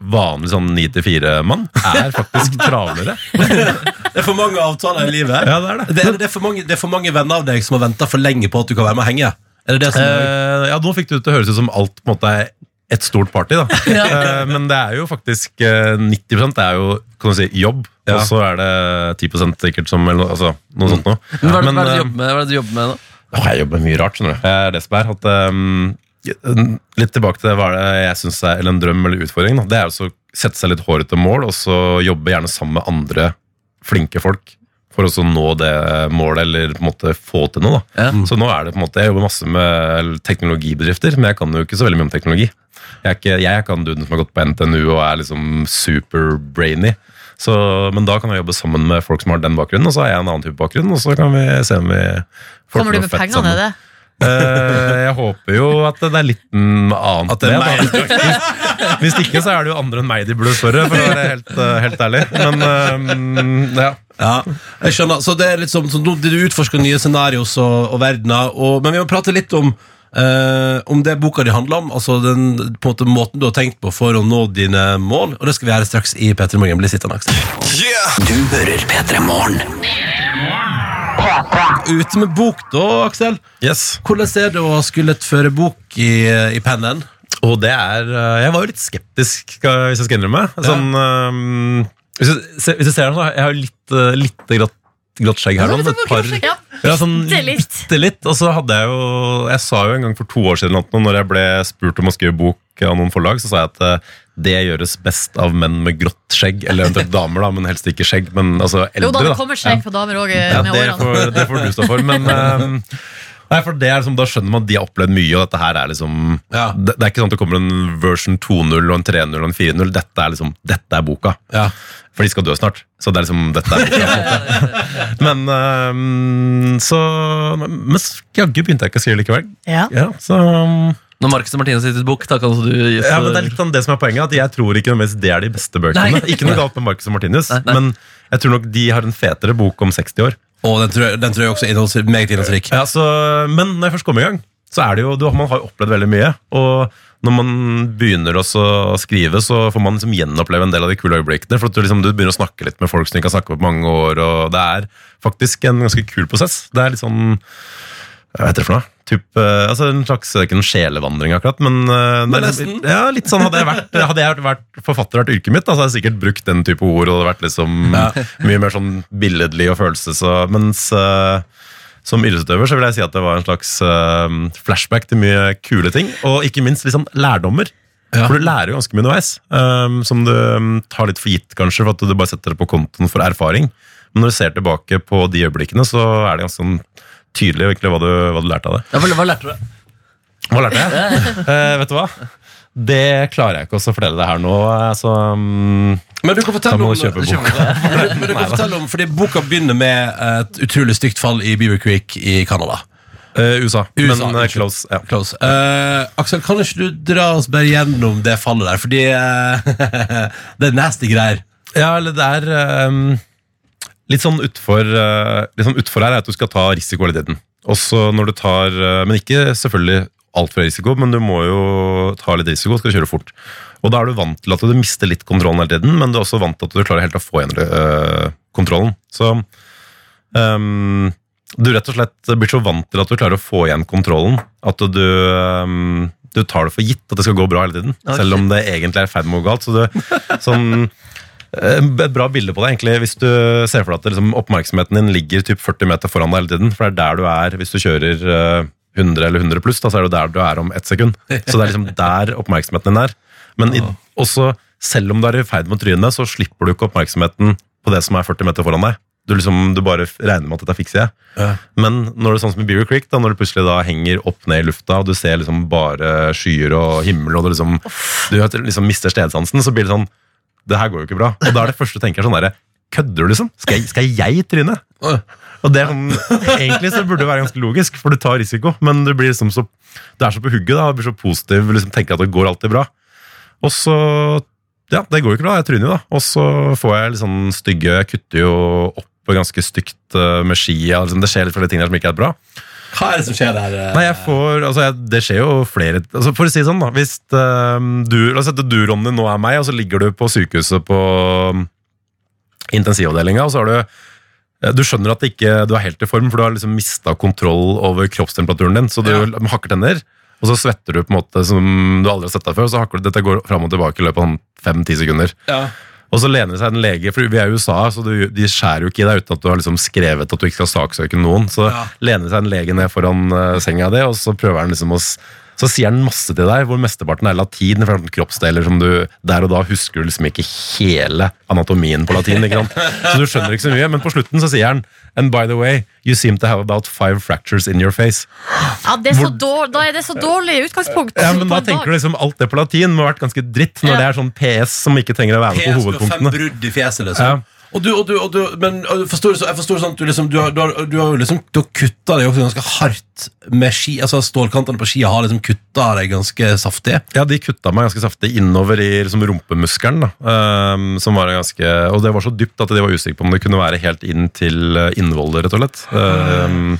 vanlig sånn 9-4-mann er faktisk travlere. Det er for mange avtaler i livet. Ja, det er det. Det er, det, er for mange, det er for mange venner av deg som har venta for lenge på at du kan være med og henge. Er det det som Eh, ja, nå fikk det til å høres ut som alt på en måte er et stort party, da. [laughs] ja. men det er jo faktisk eh, 90 det er jo kan du si, jobb, Ja. og så er det 10% sikkert som eller, altså, noe sånt noe. Men hva er det, Men, hva er eh, jobber med, hva er det du jobber med nå? Åh, jeg jobber mye rart, skjønner du. Jeg er det som er. At, um, litt tilbake til hva det jeg synes er eller en drøm eller utfordring. Da. Det er å sette seg litt hårete mål, og så jobbe gjerne sammen med andre flinke folk. For å nå det målet, eller på en måte få til noe. Da. Ja. Så nå er det på en måte, Jeg jobber masse med teknologibedrifter, men jeg kan jo ikke så veldig mye om teknologi. Jeg er ikke, jeg er ikke han duden som har gått på NTNU og er liksom super brainy. Men da kan jeg jobbe sammen med folk som har den bakgrunnen, og så har jeg en annen type bakgrunn. Og så kan vi se om vi får Kommer du med penger ned det? Eh, jeg håper jo at det er litt annet At det er da. Hvis, ikke, så er det jo andre enn meg de burde spørre, for å være helt, eh, helt ærlig. Men eh, ja. Ja, jeg skjønner. Så det er litt sånn, som Du utforsker nye scenarioer og, og verdener, men vi må prate litt om eh, om det boka di handler om. Altså den på en måte, måten du har tenkt på for å nå dine mål. Og det skal vi gjøre straks i P3 Morgen. Bli sittende, Aksel. Du hører P3 Morgen. Ute med bok, da, Aksel. Yes. Hvordan er det å skulle føre bok i, i pennen? Og det er eh, Jeg var jo litt skeptisk, hvis jeg skal innrømme. Sånn, eh, hvis, du, se- hvis du ser den, så har jeg har jo litt, litt, grann- grått skjegg her. Sånn, et par, Ja, ja, sånn bitte litt. Og så hadde jeg jo Jeg sa jo en gang for to år siden at når jeg ble spurt om å skrive bok av noen forlag, så sa jeg at eh, det gjøres best av menn med grått skjegg, eller eventuelt [laughs] damer, da, men helst ikke skjegg. Men altså eldre, Jo da, det kommer skjegg på damer òg Ja, det får, det får du stå for, men [laughs] ehm, Nei, for det er liksom, Da skjønner man at de har opplevd mye, og dette her er liksom Ja. det, det er ikke sånn at det kommer en version 2.0 og en 3.0 og en 4.0. Dette er liksom, dette er boka. Ja. For de skal dø snart. Så det er liksom, dette er boka. Men ehm, så Men jaggu begynte jeg ikke å skrive likevel. Ja. Ja, så Når Marcus og Martine gitt ut bok, da kan du gi ja, men Det er litt sånn det som er poenget, at jeg tror ikke nødvendigvis det er de beste bøkene. Nei. Ikke noe galt med Marcus og Martinus, Nei, nei. men jeg tror nok de har en fetere bok om 60 år. Og den tror, jeg, den tror jeg også er meget innholdsrik. Ja, så, men når jeg først kommer i gang, så er det jo, du, man har jo opplevd veldig mye. Og når man begynner også å skrive, så får man liksom gjenoppleve en del av de kule øyeblikkene. For at du, liksom, du begynner å snakke litt med folk som du ikke har snakket med på mange år, og det er faktisk en ganske kul prosess. Det er litt sånn Hva heter det for noe? Typ, eh, altså En slags ikke en sjelevandring, akkurat, men, men er nesten. liksom- Ja, litt sånn Hadde jeg vært, [laughs] hadde jeg vært forfatter vært yrket mitt, da, så hadde jeg sikkert brukt den type ord, og det hadde vært liksom mye mer sånn billedlig og følelses... Og, mens uh, som idrettsutøver så vil jeg si at det var en slags uh, flashback til mye kule ting, og ikke minst liksom lærdommer. Ja. For du lærer jo ganske mye underveis, um, som du mm, tar litt for gitt, kanskje, for at du bare setter det på kontoen for erfaring. Men når du ser tilbake på de øyeblikkene, så er det ganske sånn tydelig egentlig hva du, hva du lærte av det. Ja, hva, hva lærte du? Hva lærte jeg? [laughs] Eh, vet du hva? Det klarer jeg ikke å fortelle deg her nå. Altså, um, Men du kan fortelle om, kjøpe boka. [laughs] men du kan fortelle om Fordi boka begynner med et utrolig stygt fall i Beaver Creek i Canada. Uh, USA, USA, men uh, close. Ja. Close. Uh, Aksel, kan ikke du dra oss bare gjennom det fallet der? Fordi eh, [laughs] det er nasty greier. Ja, eller det er ehm, litt sånn utfor, eh, litt sånn utfor her er at du skal ta risiko hele tiden. Også når du tar, eh, men ikke selvfølgelig altfor risiko, men du må jo ta litt risiko, skal kjøre fort. Og da er du vant til at du mister litt kontrollen hele tiden, men du er også vant til at du klarer helt å få igjen øh, kontrollen. Så um, du rett og slett blir så vant til at du klarer å få igjen kontrollen, at du, um, du tar det for gitt at det skal gå bra hele tiden, Okay. selv om det egentlig er i ferd med å gå galt. Så du, sånn, Et bra bilde på det, egentlig, hvis du ser for deg at liksom, oppmerksomheten din ligger typ 40 meter foran deg hele tiden. For det er der du er hvis du kjører eh, 100 eller 100 pluss, da, så er det der du er om ett sekund. Så det er liksom der oppmerksomheten din er. Men i, også, selv om du er i ferd med å tryne, så slipper du ikke oppmerksomheten på det som er 40 meter foran deg. Du, liksom, du bare regner med at dette fikser jeg. Ja. Men når det er sånn som i Beaver Creek, da, når du plutselig da henger opp ned i lufta, og du ser liksom bare skyer og himmel, og du liksom, du liksom mister stedsansen, så blir det sånn Det her går jo ikke bra. Og da er det første du tenker sånn derre Kødder du, liksom? Skal jeg, skal jeg tryne? Og det sånn, Egentlig så burde det være ganske logisk, for du tar risiko, men du blir liksom så Du er så på hugget, da, du blir så positiv, liksom tenker at det går alltid bra. Og så Ja, det går jo ikke bra, jeg tryner jo, da. Og så får jeg litt sånn stygge Jeg kutter jo opp ganske stygt eh, med skia. Liksom, det skjer litt flere ting der som ikke er bra. Hva er det som skjer der? Nei, jeg får, altså jeg, Det skjer jo flere altså For å si det sånn, da. Hvis uh, du, La oss si at du, Ronny, nå er meg, og så ligger du på sykehuset på um, intensivavdelinga, og så har du eh, du skjønner at ikke, du er helt i form, for du har liksom mista kontroll over kroppstemperaturen din. Så du Ja. hakker tenner, og så svetter du på en måte som du aldri har sett deg før. og så hakker du, Dette går fram og tilbake i løpet av sånn fem-ti sekunder. Ja. Og så lener det seg en lege, for vi er i USA, så du, de skjærer jo ikke i deg uten at du har liksom skrevet at du ikke skal saksøke noen. Så Ja. lener det seg en lege ned foran uh, senga di, og så prøver han liksom å så sier han masse til deg, hvor mesteparten er latin. For kroppsdeler som du Der og da husker du liksom ikke hele anatomien på latin. ikke sant? Så du skjønner ikke så mye. Men på slutten så sier han And by the way, you seem to have about five fractures in your face. Ja, det er så dårlig, da er det så dårlig utgangspunkt. Ja, men Da tenker du liksom alt det på latin må ha vært ganske dritt, når Ja. det er sånn PS som ikke trenger å være med på hovedpunktene. PS med fem brudd i fjeset, liksom. Ja. Og du, og du, og du, men og forstår jeg forstår sånn at du liksom Du har, du har, du har liksom Du har kutta deg også ganske hardt med ski. Altså Stålkantene på skia har liksom kutta deg ganske saftig. Ja, de kutta meg ganske saftig innover i liksom, rumpemuskelen. da Um, som var ganske, Og det var så dypt at de var usikre på om det kunne være helt inn til eh, innvollet, rett og slett. Um,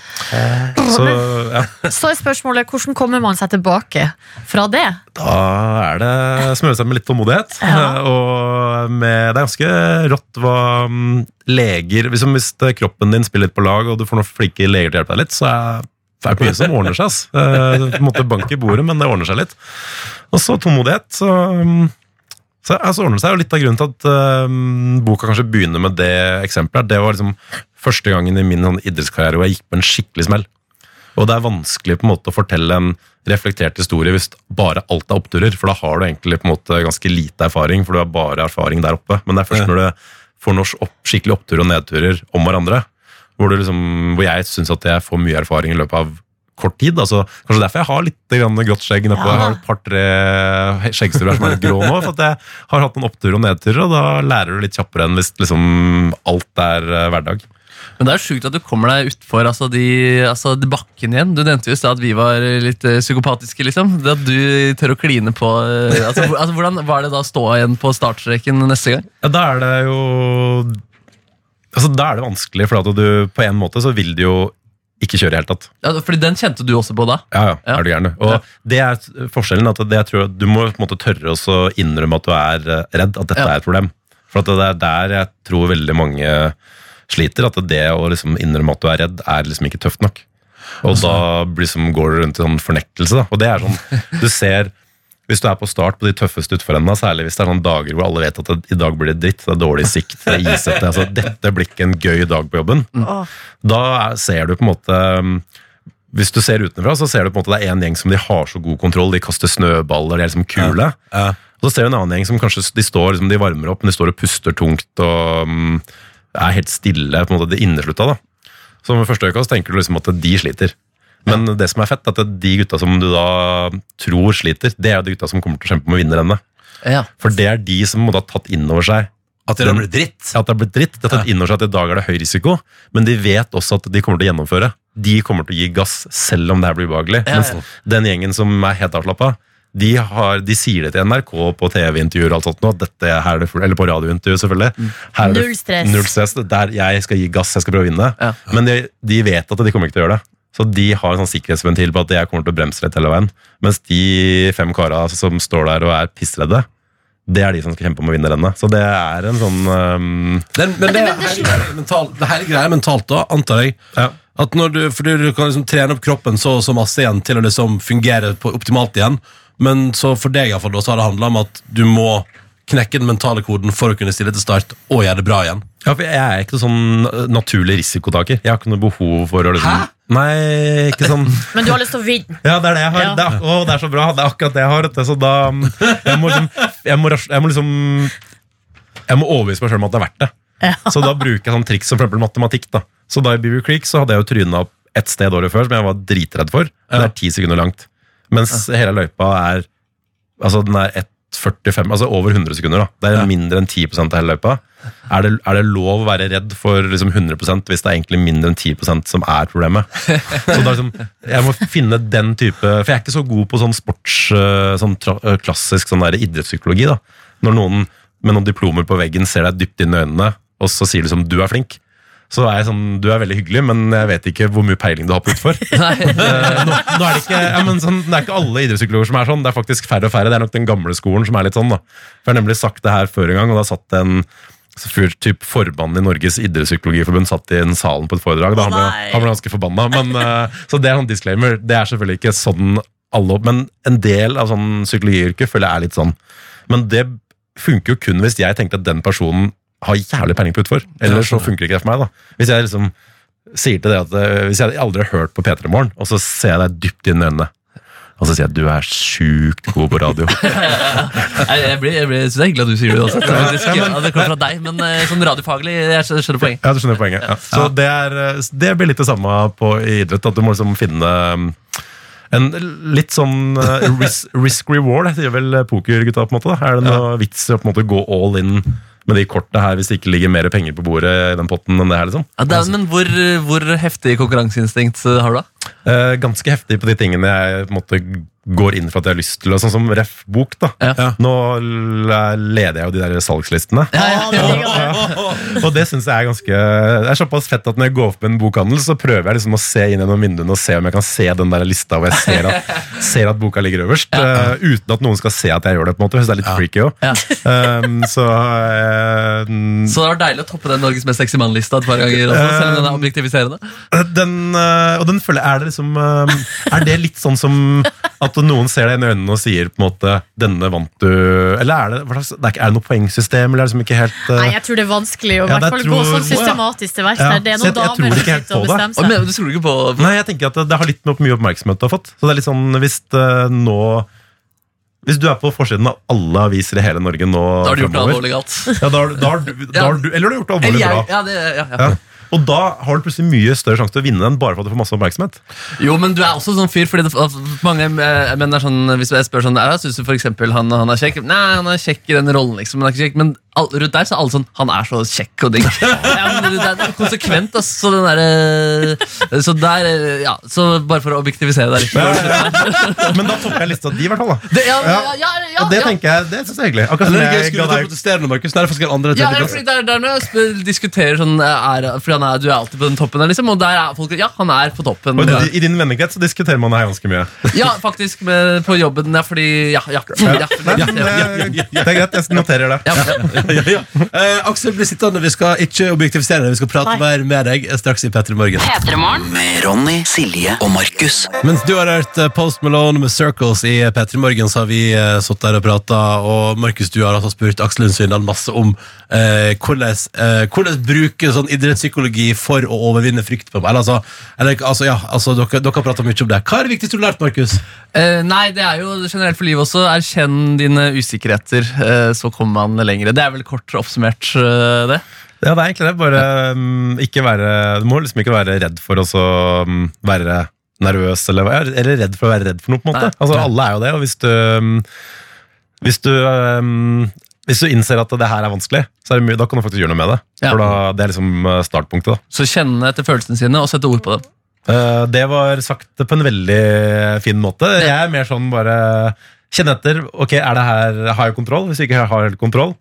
så ja, Så er spørsmålet hvordan kommer man seg tilbake fra det? da er det smøre seg med litt tålmodighet. Ja. [laughs] Og med, det er ganske rått hva mm, leger liksom Hvis kroppen din spiller litt på lag, og du får noen flinke leger til å hjelpe deg litt, så er det er mye som ordner seg. ass. Uh, Du måtte banke i bordet, men det ordner seg litt. Og så tålmodighet. så... um, Så altså, ordner det seg, og Litt av grunnen til at eh, boka kanskje begynner med det eksempelet, det var liksom første gangen i min sånn, idrettskarriere hvor jeg gikk på en skikkelig smell. Og det er vanskelig på en måte å fortelle en reflektert historie hvis bare alt er oppturer, for da har du egentlig på en måte ganske lite erfaring, for du har bare erfaring der oppe. Men det er først når du får norsk opp, skikkelig opptur og nedturer om hverandre, hvor, du liksom, hvor jeg syns at jeg får mye erfaring i løpet av kort tid. Altså, kanskje derfor jeg har litt grann grått skjegg nedpå. Ja. Jeg har et par-tre skjeggstuer som er litt grå nå. For at jeg har hatt noen oppturer og nedturer, og da lærer du litt kjappere enn hvis liksom alt er eh, hverdag. Men det er sjukt at du kommer deg utfor altså de, altså de bakken igjen. Du nevnte jo at vi var litt uh, psykopatiske. liksom Det At du tør å kline på uh, altså, altså, Hvordan var det da å stå igjen på startstreken neste gang? Ja, da er det jo Altså, da er det vanskelig, for at du på en måte så vil du jo ikke kjøre i hele tatt. Ja, fordi Den kjente du også på da. Ja, ja, Ja. er du gæren. Og Ja. det er forskjellen. at det jeg tror at Du må på en måte tørre å innrømme at du er eh, redd, at dette Ja. er et problem. For at det er der jeg tror veldig mange sliter. At det å liksom innrømme at du er redd, er liksom ikke tøft nok. Og da liksom, går du rundt i sånn fornektelse. Da. Og det er sånn, [laughs] du ser hvis du er på start på de tøffeste utforendene, særlig hvis det er sånne dager hvor alle vet at det, i dag blir det dritt, det er dårlig sikt, det er isete, [laughs] altså dette blir ikke en gøy dag på jobben, Mm. da er, ser du på en måte um, Hvis du ser utenfra, så ser du på en måte det er en gjeng som de har så god kontroll, de kaster snøballer, de er liksom kule. Ja. Og så ser du en annen gjeng som kanskje de står, liksom, de varmer opp, men de står og puster tungt og um, er helt stille, på en måte det inneslutta. da. Så med første øyekast tenker du liksom at de sliter. Men det som er fett, er at de gutta som du da tror sliter, det er de gutta som kommer til å kjempe om å vinne rennet. Ja. For det er de som må da tatt inn over seg At det har blitt dritt. Ja, at det har blitt dritt. De har tatt inn over seg at i dag er det høy risiko, men de vet også at de kommer til å gjennomføre. De kommer til å gi gass selv om det her blir ubehagelig. Ja, ja. Mens den gjengen som er helt avslappa, de, har, de sier det til NRK på TV-intervjuer og alt sånt nå, dette her er det, eller på radiointervju selvfølgelig. Her er Null stress. Null stress. Er Der jeg skal gi gass, jeg skal prøve å vinne. Ja. Men de, de vet at de kommer ikke til å gjøre det. Så de har en sånn sikkerhetsventil på at jeg kommer til å bremse litt hele veien. Mens de fem kara som står der og er pissredde, det er de som skal kjempe om å vinne rennet. Så det er en sånn um, det, men det, hele er det hele greia er mentalt, da, antar jeg. Ja. At når du, fordi du kan liksom trene opp kroppen så og så masse igjen til å liksom fungere på, optimalt igjen. Men så for deg i hvert fall, så har det handla om at du må knekke den mentale koden for å kunne stille til start og gjøre det bra igjen. Ja, for Jeg er ikke sånn uh, naturlig risikotaker. Jeg har ikke noe behov for å liksom Hæ? Nei, ikke sånn [laughs] Men du har lyst til å vinne. Ja, det er det jeg har. Ja. Det, er, å, det er så bra. Det er akkurat det jeg har. Så da Jeg må liksom Jeg må, ras- jeg må liksom Jeg må overbevise meg sjøl om at det er verdt det. Ja. Så da bruker jeg sånn triks som for eksempel matematikk. da Så da i Beaver Creek så hadde jeg jo tryna opp ett sted året før som jeg var dritredd for. Det er ti sekunder langt. Mens hele løypa er Altså den er 1,45, altså over 100 sekunder. da Det er Ja. mindre enn 10% av hele løypa. Er det, er det lov å være redd for liksom 100 hvis det er egentlig mindre enn 10% som er problemet? Så da liksom, Jeg må finne den type For jeg er ikke så god på sånn sports øh, Sånn øh, klassisk sånn der idrettspsykologi. da Når noen med noen diplomer på veggen ser deg dypt inn i øynene, og så sier de som du er flink, så er jeg sånn Du er veldig hyggelig, men jeg vet ikke hvor mye peiling du har på utfor. [laughs] Eh, nå, nå er det, ikke, ja, men sånn, det er ikke alle idrettspsykologer som er sånn. Det er faktisk færre og færre. Det er nok den gamle skolen som er litt sånn. da. For Jeg har nemlig sagt det her før en gang, og da satt en fyr, typ Formannen i Norges idrettspsykologiforbund satt i en salen på et foredrag. Da han ble, han ble ganske forbanna. Men, eh, så det er sånn disclaimer. Det er selvfølgelig ikke sånn alle Men en del av sånn psykologiyrket føler jeg er litt sånn. Men det funker jo kun hvis jeg tenkte at den personen har jævlig peiling på utfor. Ellers så funker ikke det for meg. da. Hvis jeg liksom sier til deg at eh, Hvis jeg aldri har hørt på P3 Morgen, og så ser jeg deg dypt inn i øynene, og så sier jeg at du er sjukt god på radio. [laughs] Jeg, blir, jeg blir, synes det er hyggelig at du sier det også. Faktisk, ja, det kommer fra deg, men eh, sånn radiofaglig jeg skjønner poenget. Ja, du skjønner poenget. Ja. Så det, er, eh, det blir litt det samme på idrett. At du må liksom finne um, en litt sånn eh, ris risk reward, sier vel pokergutta. på en måte da. Er det noe vits i å på en måte gå all in med de kortene her hvis det ikke ligger mer penger på bordet i den potten enn det her? liksom? Ja, det er, men hvor, hvor heftig konkurranseinstinkt eh, har du, da? Eh, ganske heftig på de tingene jeg på måte går inn for at jeg har lyst til. Sånn som ref. bok. da. Ja. Nå l- leder jeg jo de der salgslistene. Ja, ja. [laughs] Og det synes jeg er ganske Det er såpass fett at når jeg går opp med en bokhandel, så prøver jeg liksom å se inn gjennom vinduene og se om jeg kan se den der lista hvor jeg ser at, [laughs] ser at boka ligger øverst. Uh, uten at noen skal se at jeg gjør det. på en måte Jeg det er litt freaky òg. Ja. Um, så uh, Så det var deilig å toppe den Norges mest sexy mann-lista et par ganger, også, selv om den er objektiviserende. den, eh, Og den føler jeg er det liksom eh, Er det litt sånn som at noen ser deg inn i øynene og sier på en måte 'denne vant du' Eller er det, slags, er, det noe poengsystem, eller er det liksom ikke helt eh, Nei, jeg tror det er vanskelig å i Ja, hvert fall tror- gå sånn systematisk til verks. Ja. Det er noen jeg- jeg damer som sitter og bestemmer seg. men, du tror ikke på Nei, jeg tenker at det, det har litt med hvor mye oppmerksomhet du har fått. Så det er litt sånn, hvis eh, nå Hvis du er på forsiden av alle aviser i hele Norge nå Da har du gjort det alvorlig galt. Ja, da, har- da, har du, da har du, eller du har gjort det alvorlig bra. ja, det, ja, ja. Ja. Og da har du plutselig mye større sjanse til å vinne den bare for at du får masse oppmerksomhet. Jo, men du er også sånn fyr, fordi det, mange eh, menn er sånn Hvis jeg spør sånn Syns du eksempel han, han er kjekk? Nei, han er kjekk i den rollen, liksom. Men, er ikke kjekk. men all, rundt der så er alle sånn Han er så kjekk og digg. [laughs] Ja, men det er konsekvent, ass. Så den derre Så der eh, Ja, så bare for å objektivisere deg litt. Men da topper jeg lista di, i hvert fall. da. Det, ja, ja, ja, ja, det ja. tenker jeg, det synes jeg er hyggelig. Akkurat som er det jeg skulle ga deg protestere nå, Markus? Nei, for skal andre Ja, det plass. fordi der, der når jeg diskuterer sånn er, Fordi han er, du er alltid på den toppen der, liksom. Og der er folk Ja, han er på toppen. Og I din vennekrets så diskuterer man det her ganske mye. Ja, faktisk. Med, på jobben. Ja, fordi Ja, ja. ja, ja, ja, eh, Det er greit, jeg noterer det. ja, ja. Eh, Aksel blir sittende, vi skal ikke objektifisere deg, vi skal prate mer med deg straks i P3 Morgen. Med Ronny, Silje og Markus. Mens du har hørt eh, Post Malone med Circles i P3 Morgen, så har vi uh, sittet der og prata, og Markus, du har altså spurt Aksel Lund Svindal masse om uh, hvordan, uh, hvordan bruke sånn idrettspsykologi for å overvinne frykt på Eller altså, eller, altså ja, altså dere, dere har prata mye om det. Hva er det viktigste du har lært, Markus? Eh, nei, det er jo generelt for livet også. Erkjenn dine usikkerheter, eh, så kommer man lengre. Det er vel kort oppsummert, eh, det. Ja, det er egentlig det. Bare um, ikke være Du må liksom ikke være redd for å så, mm, være nervøs, eller, eller redd for å være redd for noe, på en måte. Nei. Altså, alle er jo det, og hvis du um, Hvis du mm, hvis du innser at det her er vanskelig, så er det mye, da kan du faktisk gjøre noe med det. Ja. For da, Det er liksom eh, startpunktet. da. Så kjenne etter følelsene sine og sette ord på dem. Uh, Det var sagt på en veldig fin måte. Jeg er mer sånn bare Kjenne etter. Ok, er det her, Har jeg kontroll? Hvis jeg ikke har helt kontroll,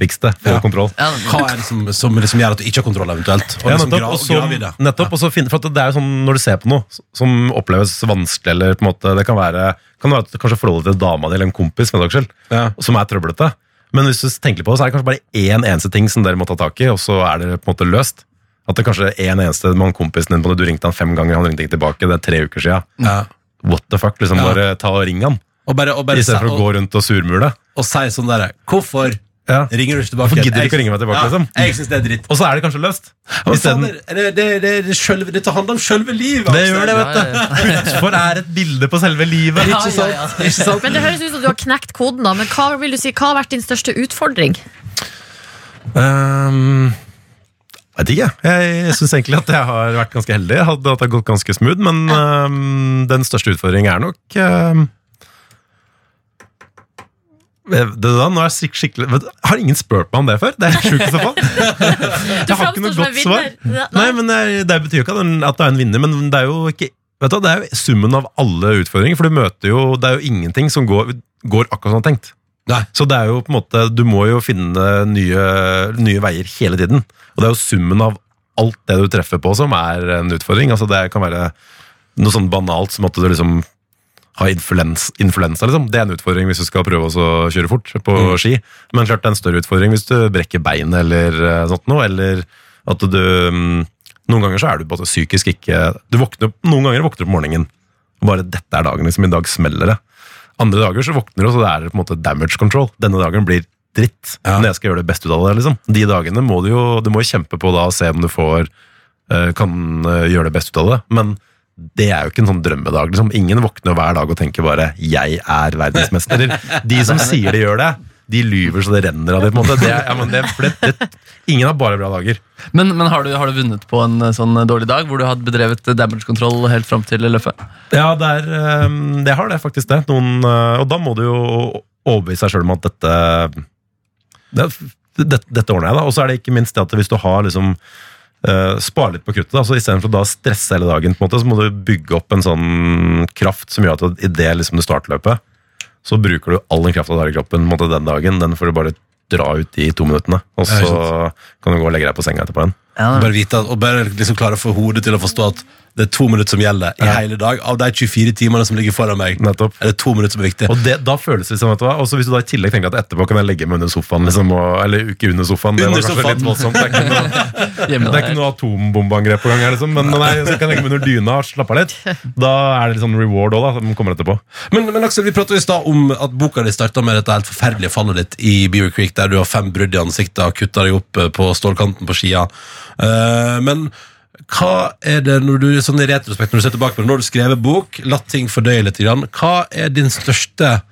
fiks det. Få Ja. kontroll. Ja, Hva er det som, som liksom gjør at du ikke har kontroll, eventuelt? Og Ja, liksom nettopp, gra- og så, det. nettopp, og så finne, for at det er jo sånn Når du ser på noe som oppleves vanskelig, eller på en måte, det kan være, kan være at kanskje forholdet til dama di eller en kompis med deg selv, Ja. som er trøblete. Men hvis du tenker på det, så er det kanskje bare én eneste ting som dere må ta tak i, og så er det på en måte løst. At det kanskje er en eneste med kompisen din på det, Du ringte han fem ganger, han ringte ikke tilbake. Det er tre uker siden. Ja. What the fuck? liksom. Bare ta og ring han, Og bare, og bare i stedet for å gå rundt og surmule. og si sånn derre Hvorfor Ja. ringer du ikke tilbake? Hvorfor gidder du ikke å ringe meg tilbake, ja, liksom? Jeg synes det er dritt. Og så er det kanskje løst. Isteden- det, det, det, det, sjølve- dette handler om selve livet. Det gjør det, vet du. Ja, ja, [laughs] For er et bilde på selve livet. Ja, Ikke sant? ja. Ikke sant? Men det høres ut som du har knekt koden, da. Men hva vil du si, hva har vært din største utfordring? Um, vet ikke. Jeg syns egentlig at jeg har vært ganske heldig. Jeg hadde at det har gått ganske smooth, men um, den største utfordringen er nok um, da, nå er jeg skikkelig vet Har ingen spurt meg om det før? Det er helt sjukt i så fall. Du [laughs] Jeg har ikke noe godt svar. Nei, men det, det betyr jo ikke at du er en vinner, men det er jo ikke Vet du, Det er jo summen av alle utfordringer, for du møter jo Det er jo ingenting som går, går akkurat som du tenkt. Nei. Så det er jo på en måte Du må jo finne nye, nye veier hele tiden. Og det er jo summen av alt det du treffer på som er en utfordring. Altså Det kan være noe sånn banalt som at du liksom har influens, influensa, liksom. Det er en utfordring hvis du skal prøve å kjøre fort på Mm. ski. Men klart det er en større utfordring hvis du brekker beinet eller eh, sånt noe, eller at du mm, Noen ganger så er du bare psykisk ikke du våkner, opp- Noen ganger våkner du opp om morgenen og bare 'dette er dagen', liksom. I dag smeller det. Andre dager så våkner du, og så det er på en måte damage control. Denne dagen blir dritt. Ja. Men jeg skal gjøre det beste ut av det. liksom. De dagene må du jo du må kjempe på da og se om du får eh, kan eh, gjøre det beste ut av det. Men det er jo ikke en sånn drømmedag. liksom. Ingen våkner hver dag og tenker bare 'jeg er verdensmester'. Eller de som sier de gjør det, de lyver så det renner av dem. ingen har bare bra dager. Men, men har, du, har du vunnet på en eh, sånn dårlig dag hvor du hadde bedrevet eh, damage control helt fram til løpet? Ja, det, er, eh, det har det faktisk det. Noen, eh, og da må du jo overbevise deg sjøl om at dette, det, det, dette ordner jeg, da. Og så er det ikke minst det at hvis du har liksom uh, Spare litt på kruttet, Altså, Istedenfor å da stresse hele dagen, på en måte, så må du bygge opp en sånn kraft som gjør at idet liksom du starter løpet, så bruker du all den krafta du har i kroppen på en måte, den dagen. Den får du bare dra ut i to minuttene, og så kan du gå og legge deg på senga etterpå igjen. Bare vite at, og bare liksom klare å få hodet til å forstå at Det er to minutter som gjelder i Ja. hele dag. Av de 24 timene som ligger foran meg, Nettopp. er det to minutter som er viktig. Og det, da føles det som, vet du hva Også hvis du da i tillegg tenker at etterpå kan jeg legge meg under sofaen liksom, og, Eller ikke under sofaen, det var kanskje sofaen. litt voldsomt Det er ikke noe, [laughs] det er ikke noe atombombeangrep på gang her liksom, Men nei, så kan jeg legge meg under dyna og slappe av litt Da er det litt sånn reward òg, da Som kommer etterpå Men, men Aksel, vi pratet i stad om at boka di starta med dette helt forferdelige fallet ditt i Beaver Creek, der du har fem brudd i ansiktet og kutta deg opp eh, på stålkanten på skia. Uh, men hva er det når du sånn i retrospekt, når du ser tilbake på det, når du har skrevet bok, latt ting fordøye litt, hva er din største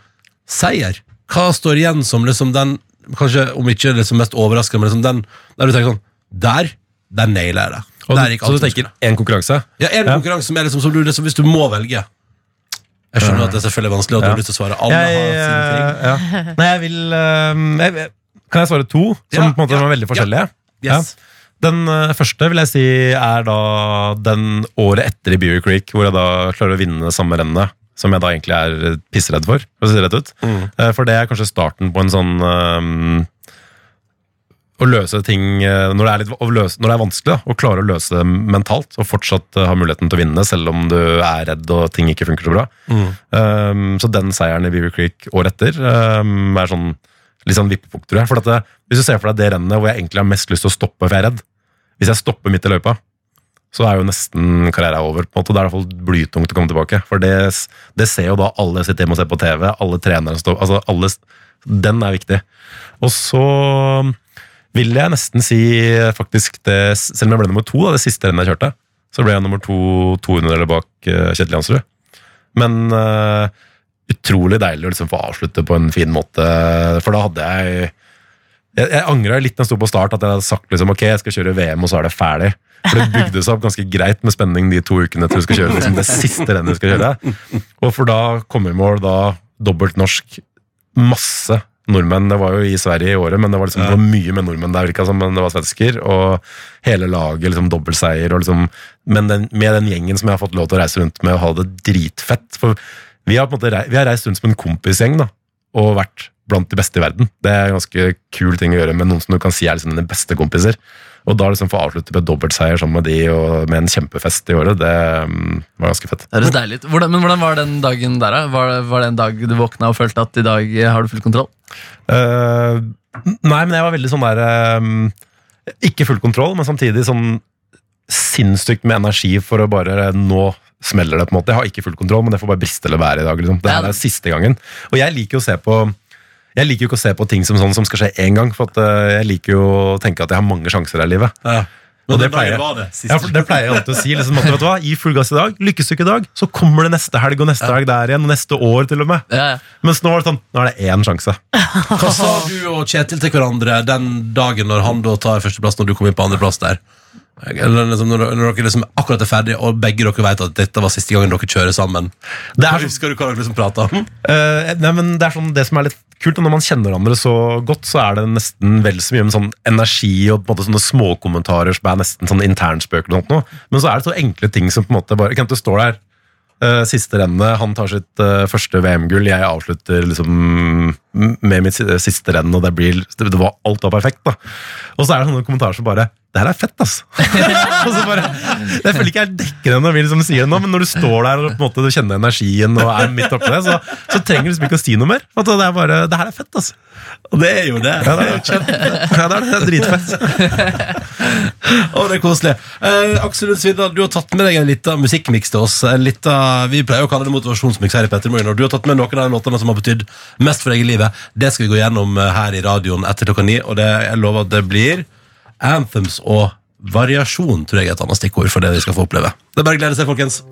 seier? Hva står igjen som liksom den, kanskje om ikke liksom mest overraskende, men liksom den der du tenker sånn Der, der nailer jeg det. Der Så du tenker én en konkurranse Ja, én Ja. konkurranse som er liksom som du, liksom, hvis du må velge? Jeg skjønner at det er selvfølgelig vanskelig, og at du Ja. har lyst til å svare. Alle jeg, har sine ting. eh, ja. Nei, jeg vil eh, jeg, Kan jeg svare to? Som på en måte er veldig forskjellige Yes. Den eh, første vil jeg si er da den året etter i Beaver Creek, hvor jeg da klarer å vinne samme rennet, som jeg da egentlig er pissredd for, for å si det rett ut. Mm. Eh, For det er kanskje starten på en sånn um, Å løse ting når det er, litt, løse, når det er vanskelig, da, å klare å løse det mentalt og fortsatt ha muligheten til å vinne, selv om du er redd og ting ikke funker så bra. Mm. Um, så den seieren i Beaver Creek året etter um, er sånn litt sånn vippepunkt, tror jeg. For at det, hvis du ser for deg det rennet hvor jeg egentlig har mest lyst til å stoppe, for jeg er redd Hvis jeg stopper midt i løypa, så er jo nesten karrieren over. på en måte. Det er i hvert fall blytungt å komme tilbake. For det, det ser jo da alle sitter hjemme og ser på TV, alle trenere står altså alle, Den er viktig. Og så vil jeg nesten si faktisk det Selv om jeg ble nummer to, da, det siste rennet jeg kjørte, så ble jeg nummer to 200 eller bak eh, Kjetil Jansrud. Men uh, utrolig deilig å liksom få avslutte på en fin måte, for da hadde jeg Jeg, jeg angra litt når jeg sto på start, at jeg hadde sagt liksom, ok, jeg skal kjøre VM, og så er det ferdig. For det bygde seg opp ganske greit med spenning de to ukene til du skal kjøre liksom, det siste rennet du skal kjøre. Og for da kom i mål, da dobbelt norsk, masse nordmenn. Det var jo i Sverige i året, men det var, liksom, det var mye med nordmenn der, virka som, men det var svensker. Og hele laget liksom dobbeltseier. Og liksom, men den, med den gjengen som jeg har fått lov til å reise rundt med og ha det dritfett. For vi har, på en måte, vi har reist rundt som en kompisgjeng da, og vært blant de beste i verden. Det er en ganske kul ting å gjøre med noen som du kan si er liksom dine beste kompiser. Og da liksom få avslutte med dobbeltseier sammen med de og med en kjempefest i året, det mm, var ganske fett. Det høres deilig. Hvordan, men hvordan var den dagen der, da? Var, var det en dag du våkna og følte at i dag har du full kontroll? Uh, nei, men jeg var veldig sånn der eh, Ikke full kontroll, men samtidig sånn sinnssykt med energi for å bare Nå smeller det, på en måte. Jeg har ikke full kontroll, men det får bare briste eller være i dag. Liksom. Det her er siste gangen. Og jeg liker å se på jeg liker jo ikke å se på ting som sånn som skal skje én gang, for at, eh, jeg liker jo å tenke at jeg har mange sjanser her i livet. Ja. Og det pleier- det. Ja, Det pleier jeg alltid å si. Liksom, at, vet du hva, Gi full gass i dag. Lykkes du ikke i dag, så kommer det neste helg og neste helg der igjen. Og neste år til og med. Ja, ja. Mens nå er det sånn, nå er det én sjanse. Hva sa du og Kjetil til hverandre den dagen når han da tar førsteplass, når du kom inn på andreplass der? Eller liksom, når, når dere liksom akkurat er ferdige, og begge dere vet at dette var siste gangen dere kjører sammen. Det er husker du hva dere liksom om? Uh, nei, men det er sånn, det som er litt kult, når man kjenner hverandre så godt, så er det nesten vel så mye med sånn energi og på en måte sånne småkommentarer som er nesten sånn internspøker. og noe. Men så er det så enkle ting som på en måte bare Kent, du står der, uh, siste rennet, han tar sitt uh, første VM-gull, jeg avslutter liksom med mitt siste renn, og det blir det var, Alt var perfekt, da. Og så er det sånne kommentarer som bare det her er fett, altså. [laughs] og så bare, jeg føler ikke jeg er dekkende når vi liksom sier det nå, men når du står der og på en måte du kjenner energien og er midt oppi det, så, så trenger du liksom ikke å si noe mer. At det er bare, det her er fett, altså. Og det er jo det. Ja, det er, kjempe, ja, det er, det er dritfett. Å, det er koselig. Eh, Aksel Lund Svindal, du har tatt med deg en liten musikkmiks til oss. En liten, vi pleier å kalle det motivasjonsmiks her i Petter Morgen, og du har tatt med noen av de låtene som har betydd mest for deg i livet. Det skal vi gå gjennom eh, her i radioen etter klokka ni, og det, jeg lover at det blir anthems og variasjon, tror jeg er et annet stikkord for det vi skal få oppleve. Det er bare å glede seg, folkens.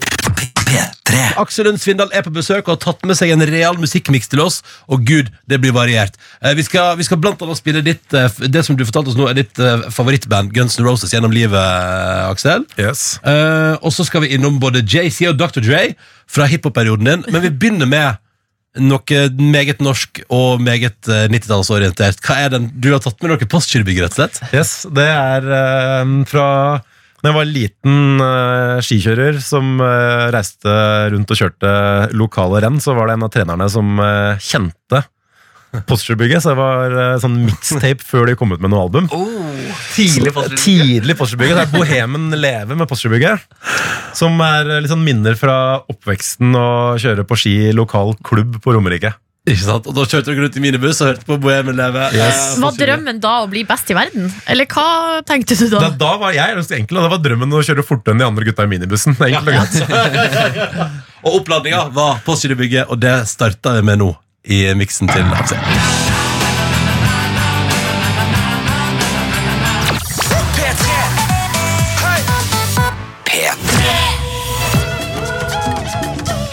P3. Aksel Lund Svindal er på besøk og har tatt med seg en real musikkmiks til oss. Og gud, det blir variert. Eh, vi, skal, vi skal blant annet spille ditt, eh, det som du fortalte oss nå, er ditt eh, favorittband Guns N' Roses gjennom livet, eh, Aksel. Yes. Eh, og så skal vi innom både JC og Dr. Dre fra hiphop-perioden din. Men vi begynner med noe meget norsk og meget eh, 90-tallsorientert. Hva er den? Du har tatt med noe Postgirobygg, rett og slett? Yes, det er eh, fra da jeg var liten eh, skikjører som eh, reiste rundt og kjørte lokale renn, så var det en av trenerne som eh, kjente Postgirobygget, så det var eh, sånn mixtape før de kom ut med noe album. Tidlig Så- Tidlig Postgirobygget. Det er Bohemen Leve med Postgirobygget. Som er eh, litt sånn minner fra oppveksten og kjøre på ski i lokal klubb på Romerike. Ikke sant? Og da kjørte dere rundt i minibuss og hørte på Bohemen leve. Yes. Eh, Var drømmen da å bli best i verden? Eller hva tenkte du da? Da, da var jeg ganske enkel, og det var drømmen å kjøre fortere enn de andre gutta i minibussen. Enkelt [laughs] og greit. Og oppladninga var Postgirobygget, og det starta vi med nå i miksen til Aksel.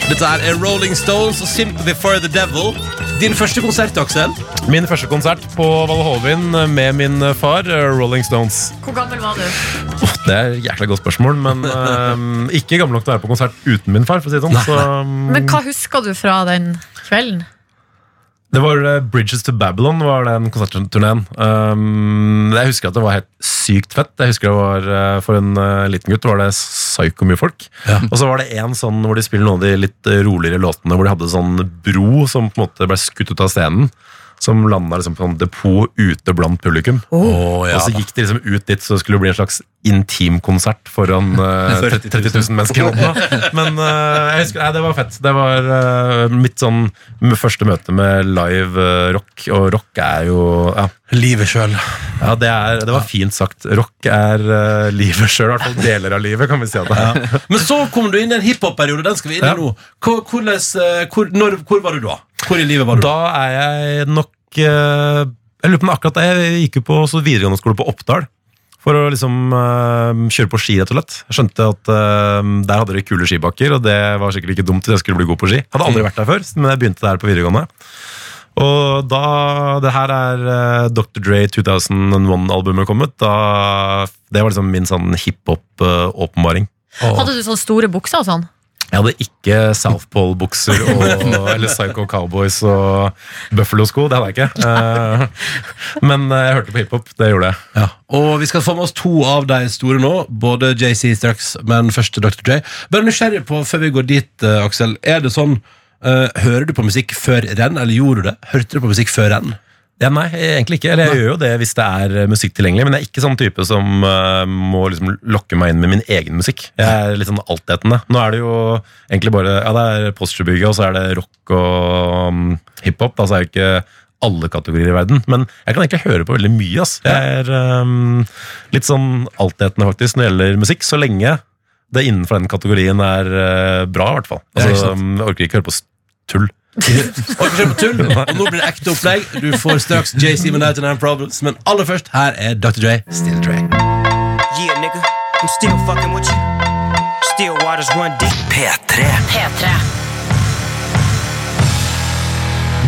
Dette er Rolling Stones og Sympathy for the Devil. Din første konsert, Aksel? Min første konsert på Valle Hovin med min far, eh, Rolling Stones. Hvor gammel var du? Det er et jækla godt spørsmål, men eh, ikke gammel nok til å være på konsert uten min far. for å si det sånn. Så, um... Men hva husker du fra den kvelden? Det var eh, Bridges to Babylon, var den konsertturneen. Um, jeg husker at det var helt sykt fett. Jeg husker det var eh, For en eh, liten gutt var det psyko mye folk. Ja. Og så var det en sånn hvor de spiller noen av de litt roligere låtene, hvor de hadde sånn bro som på en måte ble skutt ut av scenen. Som landa liksom på en depot ute blant publikum. Oh, ja. Og så gikk de liksom ut dit, så det skulle bli en slags intimkonsert foran uh, 30 000 mennesker. [laughs] Men uh, jeg husker, nei, det var fett. Det var uh, mitt sånn første møte med live eh, rock, og rock er jo Ja, Livet sjøl. ja det, er, det var fint sagt. Rock er livet sjøl, i hvert fall deler av livet, kan vi si at det ja. Men så kom du inn i en hiphop-periode. Den skal vi inn i nå. Hvor, hvor, når, hvor var du da? Hvor i livet var du? Da er jeg nok eh, Jeg lurer på om akkurat. Jeg gikk jo på så videregående skole på Oppdal. For å liksom eh, kjøre på ski, rett og slett. Jeg skjønte at eh, der hadde de kule skibakker, og det var sikkert ikke dumt hvis jeg skulle bli god på ski. Hadde aldri vært der før, men jeg begynte der på videregående. Og da Det her er eh, Dr. Dre 2001-albumet kommet. Da, det var liksom min sånn hiphop-åpenbaring. Hadde du sånne store bukser og sånn? Jeg hadde ikke South Pole-bukser [laughs] eller Psycho Cowboys og Buffalo-sko. Det hadde jeg ikke. Eh, Men eh, jeg hørte på hiphop. Det gjorde jeg. Ja. Og vi skal få med oss to av de store nå. Både JC straks, men først Dr. J. Bare nysgjerrig på, før vi går dit, eh, Aksel. Er det sånn Hører du på musikk før renn, eller gjorde du det? Hørte du på musikk før renn? Ja, nei, egentlig ikke. Eller jeg gjør jo det hvis det er eh, musikk tilgjengelig, men jeg er ikke sånn type som uh, må liksom lokke meg inn med min egen musikk. Jeg er litt sånn altetende. Nå er det jo egentlig bare Ja, det er Postgirobygget, og så er det rock og um, hiphop. Altså er det ikke alle kategorier i verden, men jeg kan egentlig høre på veldig mye. ass. Jeg er um, litt sånn altetende faktisk når det gjelder musikk, så lenge det innenfor den kategorien er uh, bra, i hvert fall. Altså, sant. jeg orker ikke høre på s- tull. Og på tull, og nå blir det ekte opplegg. Du får straks JC med 99 Problems, men aller først, her er Dr. Dre, Still Dre. Yeah, nigga, I'm still fucking with you. Still waters run deep. P3. P3.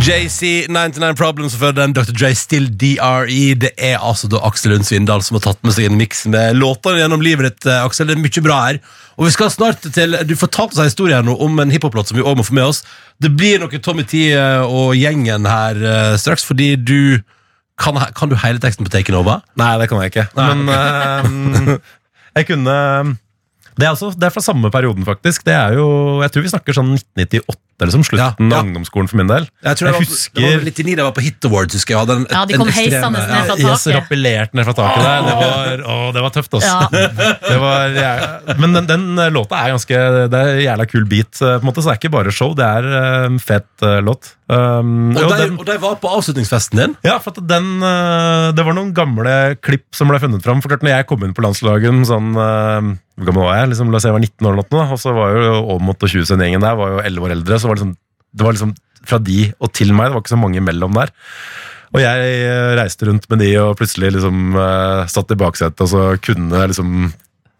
JC 99 Problems før den Dr. J Still DRE. Det er altså da Aksel Lund Svindal som har tatt med seg en miks med låter gjennom livet ditt, eh, Aksel. Det er mye bra her. Og vi skal snart til Du fortalte oss en historie her nå om en hiphop-låt som vi også må få med oss. Det blir noe Tommy T eh, og gjengen her eh, straks, fordi du kan, kan du hele teksten på Taken Over? Nei, det kan jeg ikke. Men uh, [laughs] jeg kunne det er, altså, det er fra samme perioden, faktisk. Det er jo, Jeg tror vi snakker sånn 1998, liksom. Slutten Ja, ja. av ungdomsskolen for min del. Jeg tror det var, husker det var 99 det jeg var på Hit Awards, husker jeg. jeg. hadde en- Ja, de kom en ekstrem- ned fra taket. Yes, rappellert ned fra taket der. Det var, [laughs] å, det var tøft, altså. Ja. Det var, ja, men den, den låta er ganske Det er en jævla kul beat, eh, på en måte, så det er ikke bare show. Det er eh, en fet uh, låt. Um, Og jo, de, den- og de var på avslutningsfesten din. ja, for at den, uh, det var noen gamle klipp som ble funnet fram. For klart, når jeg kom inn på landslaget, sånn, eh, hvor gammel var jeg? Liksom, la oss si jeg var 19 år, eller noe, og så var jo Aamodt og Tjusøen-gjengen der var jo 11 år eldre. så var det, liksom, det var liksom fra de og til meg, det var ikke så mange imellom der. Og jeg eh, reiste rundt med de og plutselig liksom uh, satt i baksetet og så kunne liksom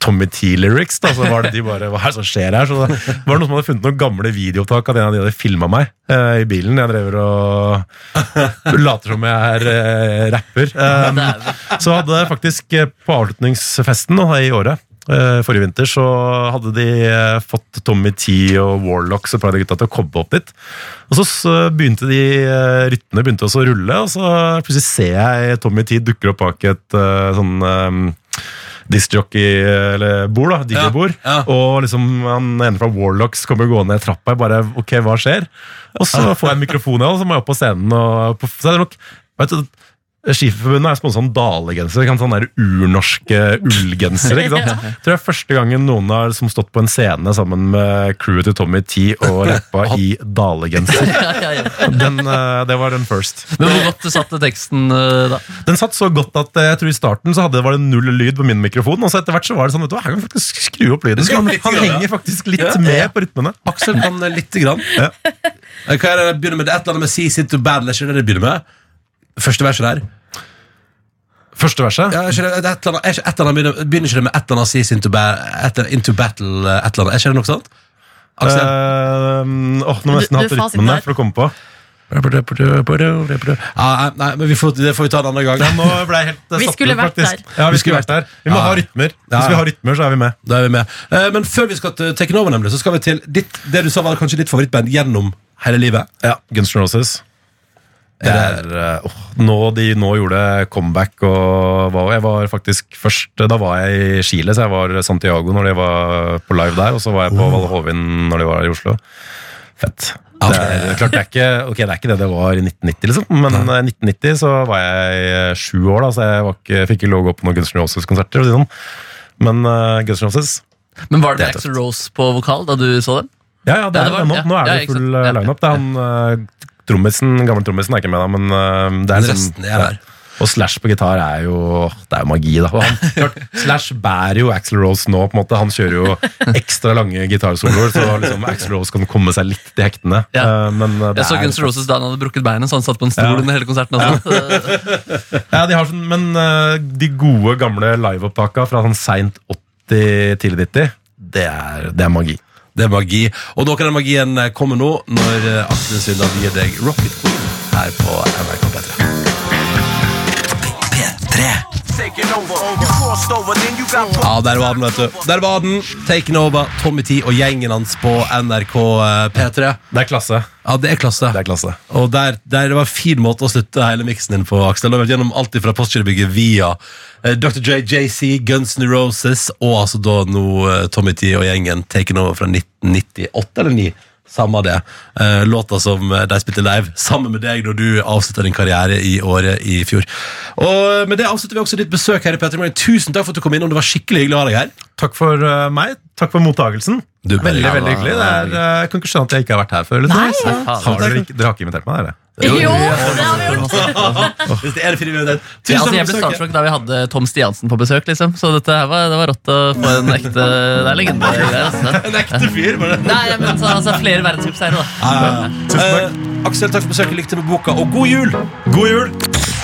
Tommy T-lyrics. da, Så var det de bare Hva er det som skjer her? Så det var noen som hadde funnet noen gamle videoopptak av en av de hadde filma meg uh, i bilen. Jeg drev og later som jeg er uh, rapper. Um, så hadde faktisk eh, på avslutningsfesten nå, i året Forrige vinter så hadde de eh, fått Tommy T og Warlocks og Pride gutta til å komme opp dit. Og så begynte de eh, ryttene begynte også å rulle, og så plutselig ser jeg Tommy T dukker opp bak et eh, sånn um, discjockey, eller bord, da, DJ-bord. Ja, ja. Og liksom han ene fra Warlocks kommer gående ned trappa. Jeg bare, ok, hva skjer? Og så får jeg en mikrofon, og så må jeg opp på scenen. Og på, så er det nok, vet du, Skiferforbundet er sponsa av sant? Sånne urnorske ullgensere. ikke sant? [laughs] Jeg tror det er første gangen noen har som stått på en scene sammen med crewet til Tommy T og [laughs] rappa i Dale-genser. [laughs] Eh, Det var den first. Men hvor godt satt teksten eh, da? Den satt så godt at eh, jeg tror i starten så hadde, var det null lyd på min mikrofon. Og så etter hvert så var det sånn, vet du her kan vi faktisk skru opp lyden. Han, han henger faktisk litt med på rytmene. Aksel kan lite grann. Ja. Hva er det begynner med? Det er et eller annet med Cease into battle, er ikke det det begynner med? Første verset der. Første verset. Ja, ikke det, et eller annet, ikke et eller annet begynner, begynner ikke det med et eller annet sees into, ba, et, into battle, eh, et eller annet? Er ikke det noe sånt? Aksel? Uh, åh, nå må jeg nesten hatt rytmene der. for å komme på. Ja, nei, men vi får, det får vi ta en annen gang. Ja, nå ble jeg helt eh, Vi skulle vært der. Ja, vi skulle vært der. Vi må Ja. ha rytmer. Hvis vi har rytmer, så er vi med. Da er vi med. Eh, Men før vi skal til Take Over, nemlig, så skal vi til ditt, det du sa var kanskje ditt favorittband gjennom hele livet. Ja, Guns N' Roses. Er, oh, nå de nå gjorde comeback og var, jeg var faktisk først Da var jeg i Chile, så jeg var Santiago når de var på live der. Og så var jeg på Valle Hovin når de var i Oslo. Fett. Det er, klart det er, ikke, okay, det er ikke det det var i 1990, liksom. Men i 1990 så var jeg eh, sju år, da, så jeg ikke, fikk ikke lov å gå på noen Guns N' Roses-konserter. sånn. Men uh, Guns N' Roses Men Var det Det er Axel Rose på vokal da du så dem? Ja, ja, det Ja, er det var- det nå. ja. Nå er det full Ja. lineup. Det er han uh, trommisen, gamle trommisen er ikke med, da, men uh, det er Men sånn- resten er der. Og Slash på gitar er jo Det er jo magi, da. Han, [laughs] klart, Slash bærer jo Axl Rose nå. på en måte Han kjører jo ekstra lange gitarsoloer, så liksom Axl Rose kan komme seg litt til hektene. Ja. Men uh, det Jeg så Guns Roses da han hadde brukket beinet, så han satt på en stol Ja. under hele konserten. [laughs] Ja, de har sånn, Men de gode, gamle liveopptaka fra sånn seint 80 til 90, det er, det er magi. Det er magi. Og noe av den magien eh, kommer nå, når eh, Aksel Sundal gir deg Rocket Queen her på NRK P3. P3. Ja, der var den, vet du. Der var den. Taken over. Tommy T og gjengen hans på NRK eh, P3. Det er klasse. Ja, det er klasse. Det er klasse. Og der, der det var en fin måte å slutte hele miksen din på, Aksel. Du har vært gjennom alt fra Postgirobygget via eh, Dr. J, JC, Guns N' Roses, og altså da nå eh, Tommy T og gjengen taken over fra 1998 eller 9. Samme det. Eh, låta som eh, de spilte live sammen med deg da du avslutta din karriere i året i fjor. Og eh, Med det avslutter vi også ditt besøk her i Petter. Tusen takk for at du kom innom. Det var skikkelig hyggelig å ha deg her. Takk for uh, meg. Takk for mottagelsen. Du, veldig, ja, veldig hyggelig. Det er, uh, jeg kan ikke skjønne at jeg ikke har vært her før. Liksom. Nei, ja. har dere, ikke, dere har ikke invitert meg, dere? Jo, det har vi gjort! [laughs] Hvis det er det fine med. Ja, Tusen altså, takk jeg ble starstruck da vi hadde Tom Stiansen på besøk. liksom Så dette her var, det var rått å få en ekte Det er legende. Altså. [laughs] En ekte fyr, var det? Nei, men så, altså, flere verdenscupseiere, da. Ja. Eh, Aksel, takk for besøket. Lykke til med boka, og god jul! God jul!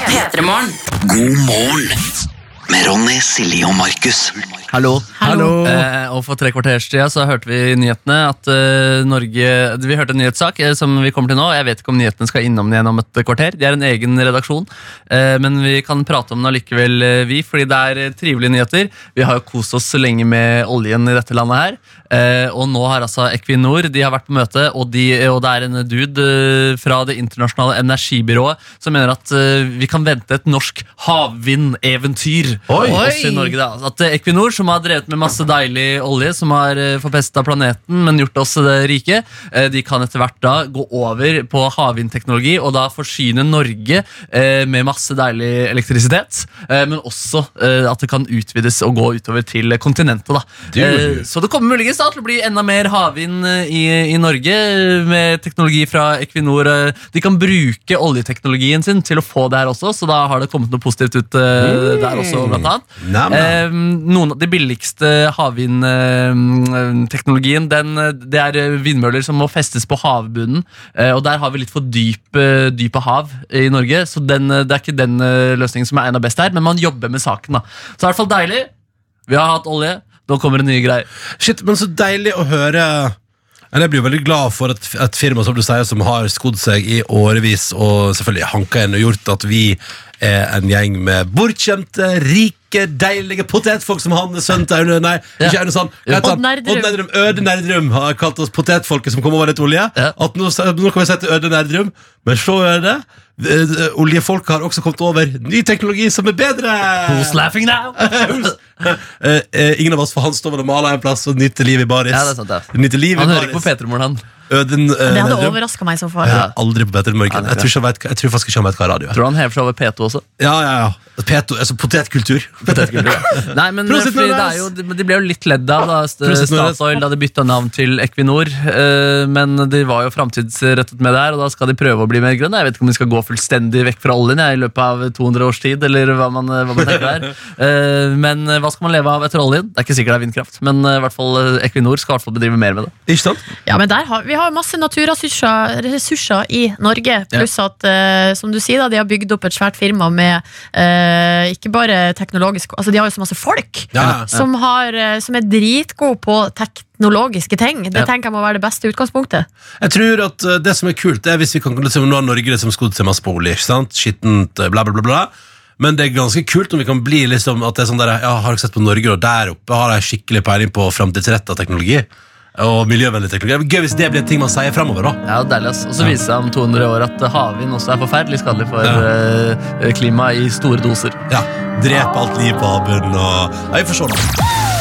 P3morgen. God morgen med Ronny, Silje og Markus. Hallo. Hallo. Eh, og for tre kvarters siden så hørte vi i nyhetene at eh, Norge Vi hørte en nyhetssak eh, som vi kommer til nå. Jeg vet ikke om nyhetene skal innom den igjen om et kvarter. De er en egen redaksjon. Eh, men vi kan prate om den allikevel, eh, vi, fordi det er eh, trivelige nyheter. Vi har jo kost oss så lenge med oljen i dette landet her. Eh, og nå har altså Equinor de har vært på møte, og, de, og det er en dude eh, fra Det internasjonale energibyrået som mener at eh, vi kan vente et norsk havvindeventyr Oi. også i Norge. Da. At eh, Equinor, som har drevet med masse deilig olje, som har uh, forpesta planeten, men gjort oss eh, rike, eh, de kan etter hvert da gå over på havvindteknologi og da forsyne Norge eh, med masse deilig elektrisitet, eh, men også eh, at det kan utvides og gå utover til kontinentet. da. Du. så det kommer muligens da til å bli enda mer havvind eh, i, i Norge eh, med teknologi fra Equinor. eh. De kan bruke oljeteknologien sin til å få det her også, så da har det kommet noe positivt ut eh, der også, blant annet. Nei, Eh, noen av de billigste havvindteknologien eh, Det er eh, vindmøller som må festes på havbunnen. eh, Og der har vi litt for dyp, eh, dype hav i Norge, så den, det er ikke den løsningen som er enda best her. Men man jobber med saken. da Så det er i hvert fall deilig. Vi har hatt olje. Nå kommer det nye greier. Shit, men så deilig å høre Jeg blir jo veldig glad for et, et firma som du sier Som har skodd seg i årevis Og selvfølgelig hanka inn og gjort at vi en gjeng med bortkjente Rike, deilige potetfolk Som han sønnen til Aune Nei, Ja. ikke Aune Sand heter han? Odd Nerdrum. Øde Nerdrum har kalt oss potetfolket Som kommer over litt olje Ja. At nå, nå kan vi si til Øde Nerdrum Men så Øde det, oljefolk har også kommet over ny teknologi som er bedre! Who's laughing now? [laughs] Eh, eh, ingen av oss får han stå og male en plass og nyte livet i baris. Ja, det er sant, ja. Nyte livet Han i hører ikke på. P3morgen, han. Øden, uh, Det hadde overraska meg så far. Jeg hører aldri på Morgen. Ja, Jeg tror, ikke han vet, hva- jeg tror faktisk ikke han vet hva radio er. Tror han hever seg over P2 også? Ja, ja, ja. Peto, altså potetkultur. Nei, men Prosit, fordi det er jo, de ble jo litt ledd av da. Statoil da de bytta navn til Equinor. eh, Men de var jo framtidsrettet med det her, og da skal de prøve å bli mer grønne. Jeg vet ikke om de skal gå fullstendig vekk fra oljen jeg, i løpet av 200 års tid, eller hva man, hva man tenker der. [laughs] Eh, Men eh, hva skal man leve av etter oljen? Det er ikke sikkert det er vindkraft, men eh, i hvert fall eh, Equinor skal i hvert fall bedrive mer med det. Ikke sant? Ja, men der har, Vi har masse naturressurser ressurser i Norge. Pluss at, eh, som du sier, da, de har bygd opp et svært firma med eh, ikke bare teknologisk Altså, de har jo så masse folk Ja, ja. som, har, eh, som er dritgode på teknologiske ting. Det Ja. tenker jeg må være det beste utgangspunktet. Jeg tror at eh, det som er kult, er hvis vi kan liksom, Nå har Norge liksom skodd seg masse på olje? Skittent, eh, bla, bla, bla, bla. Men det er ganske kult om vi kan bli liksom At det er sånn der, ja, Har dere sett på Norge, og der oppe har de skikkelig peiling på framtidsretta teknologi? Og miljøvennlig teknologi. Gøy hvis det blir en ting man sier framover. Ja, deilig ass. Og så viser det om 200 år at havvind også er forferdelig skadelig for eh, klimaet i store doser. Ja, Drepe alt liv på havbunnen og ja, Vi får se, da.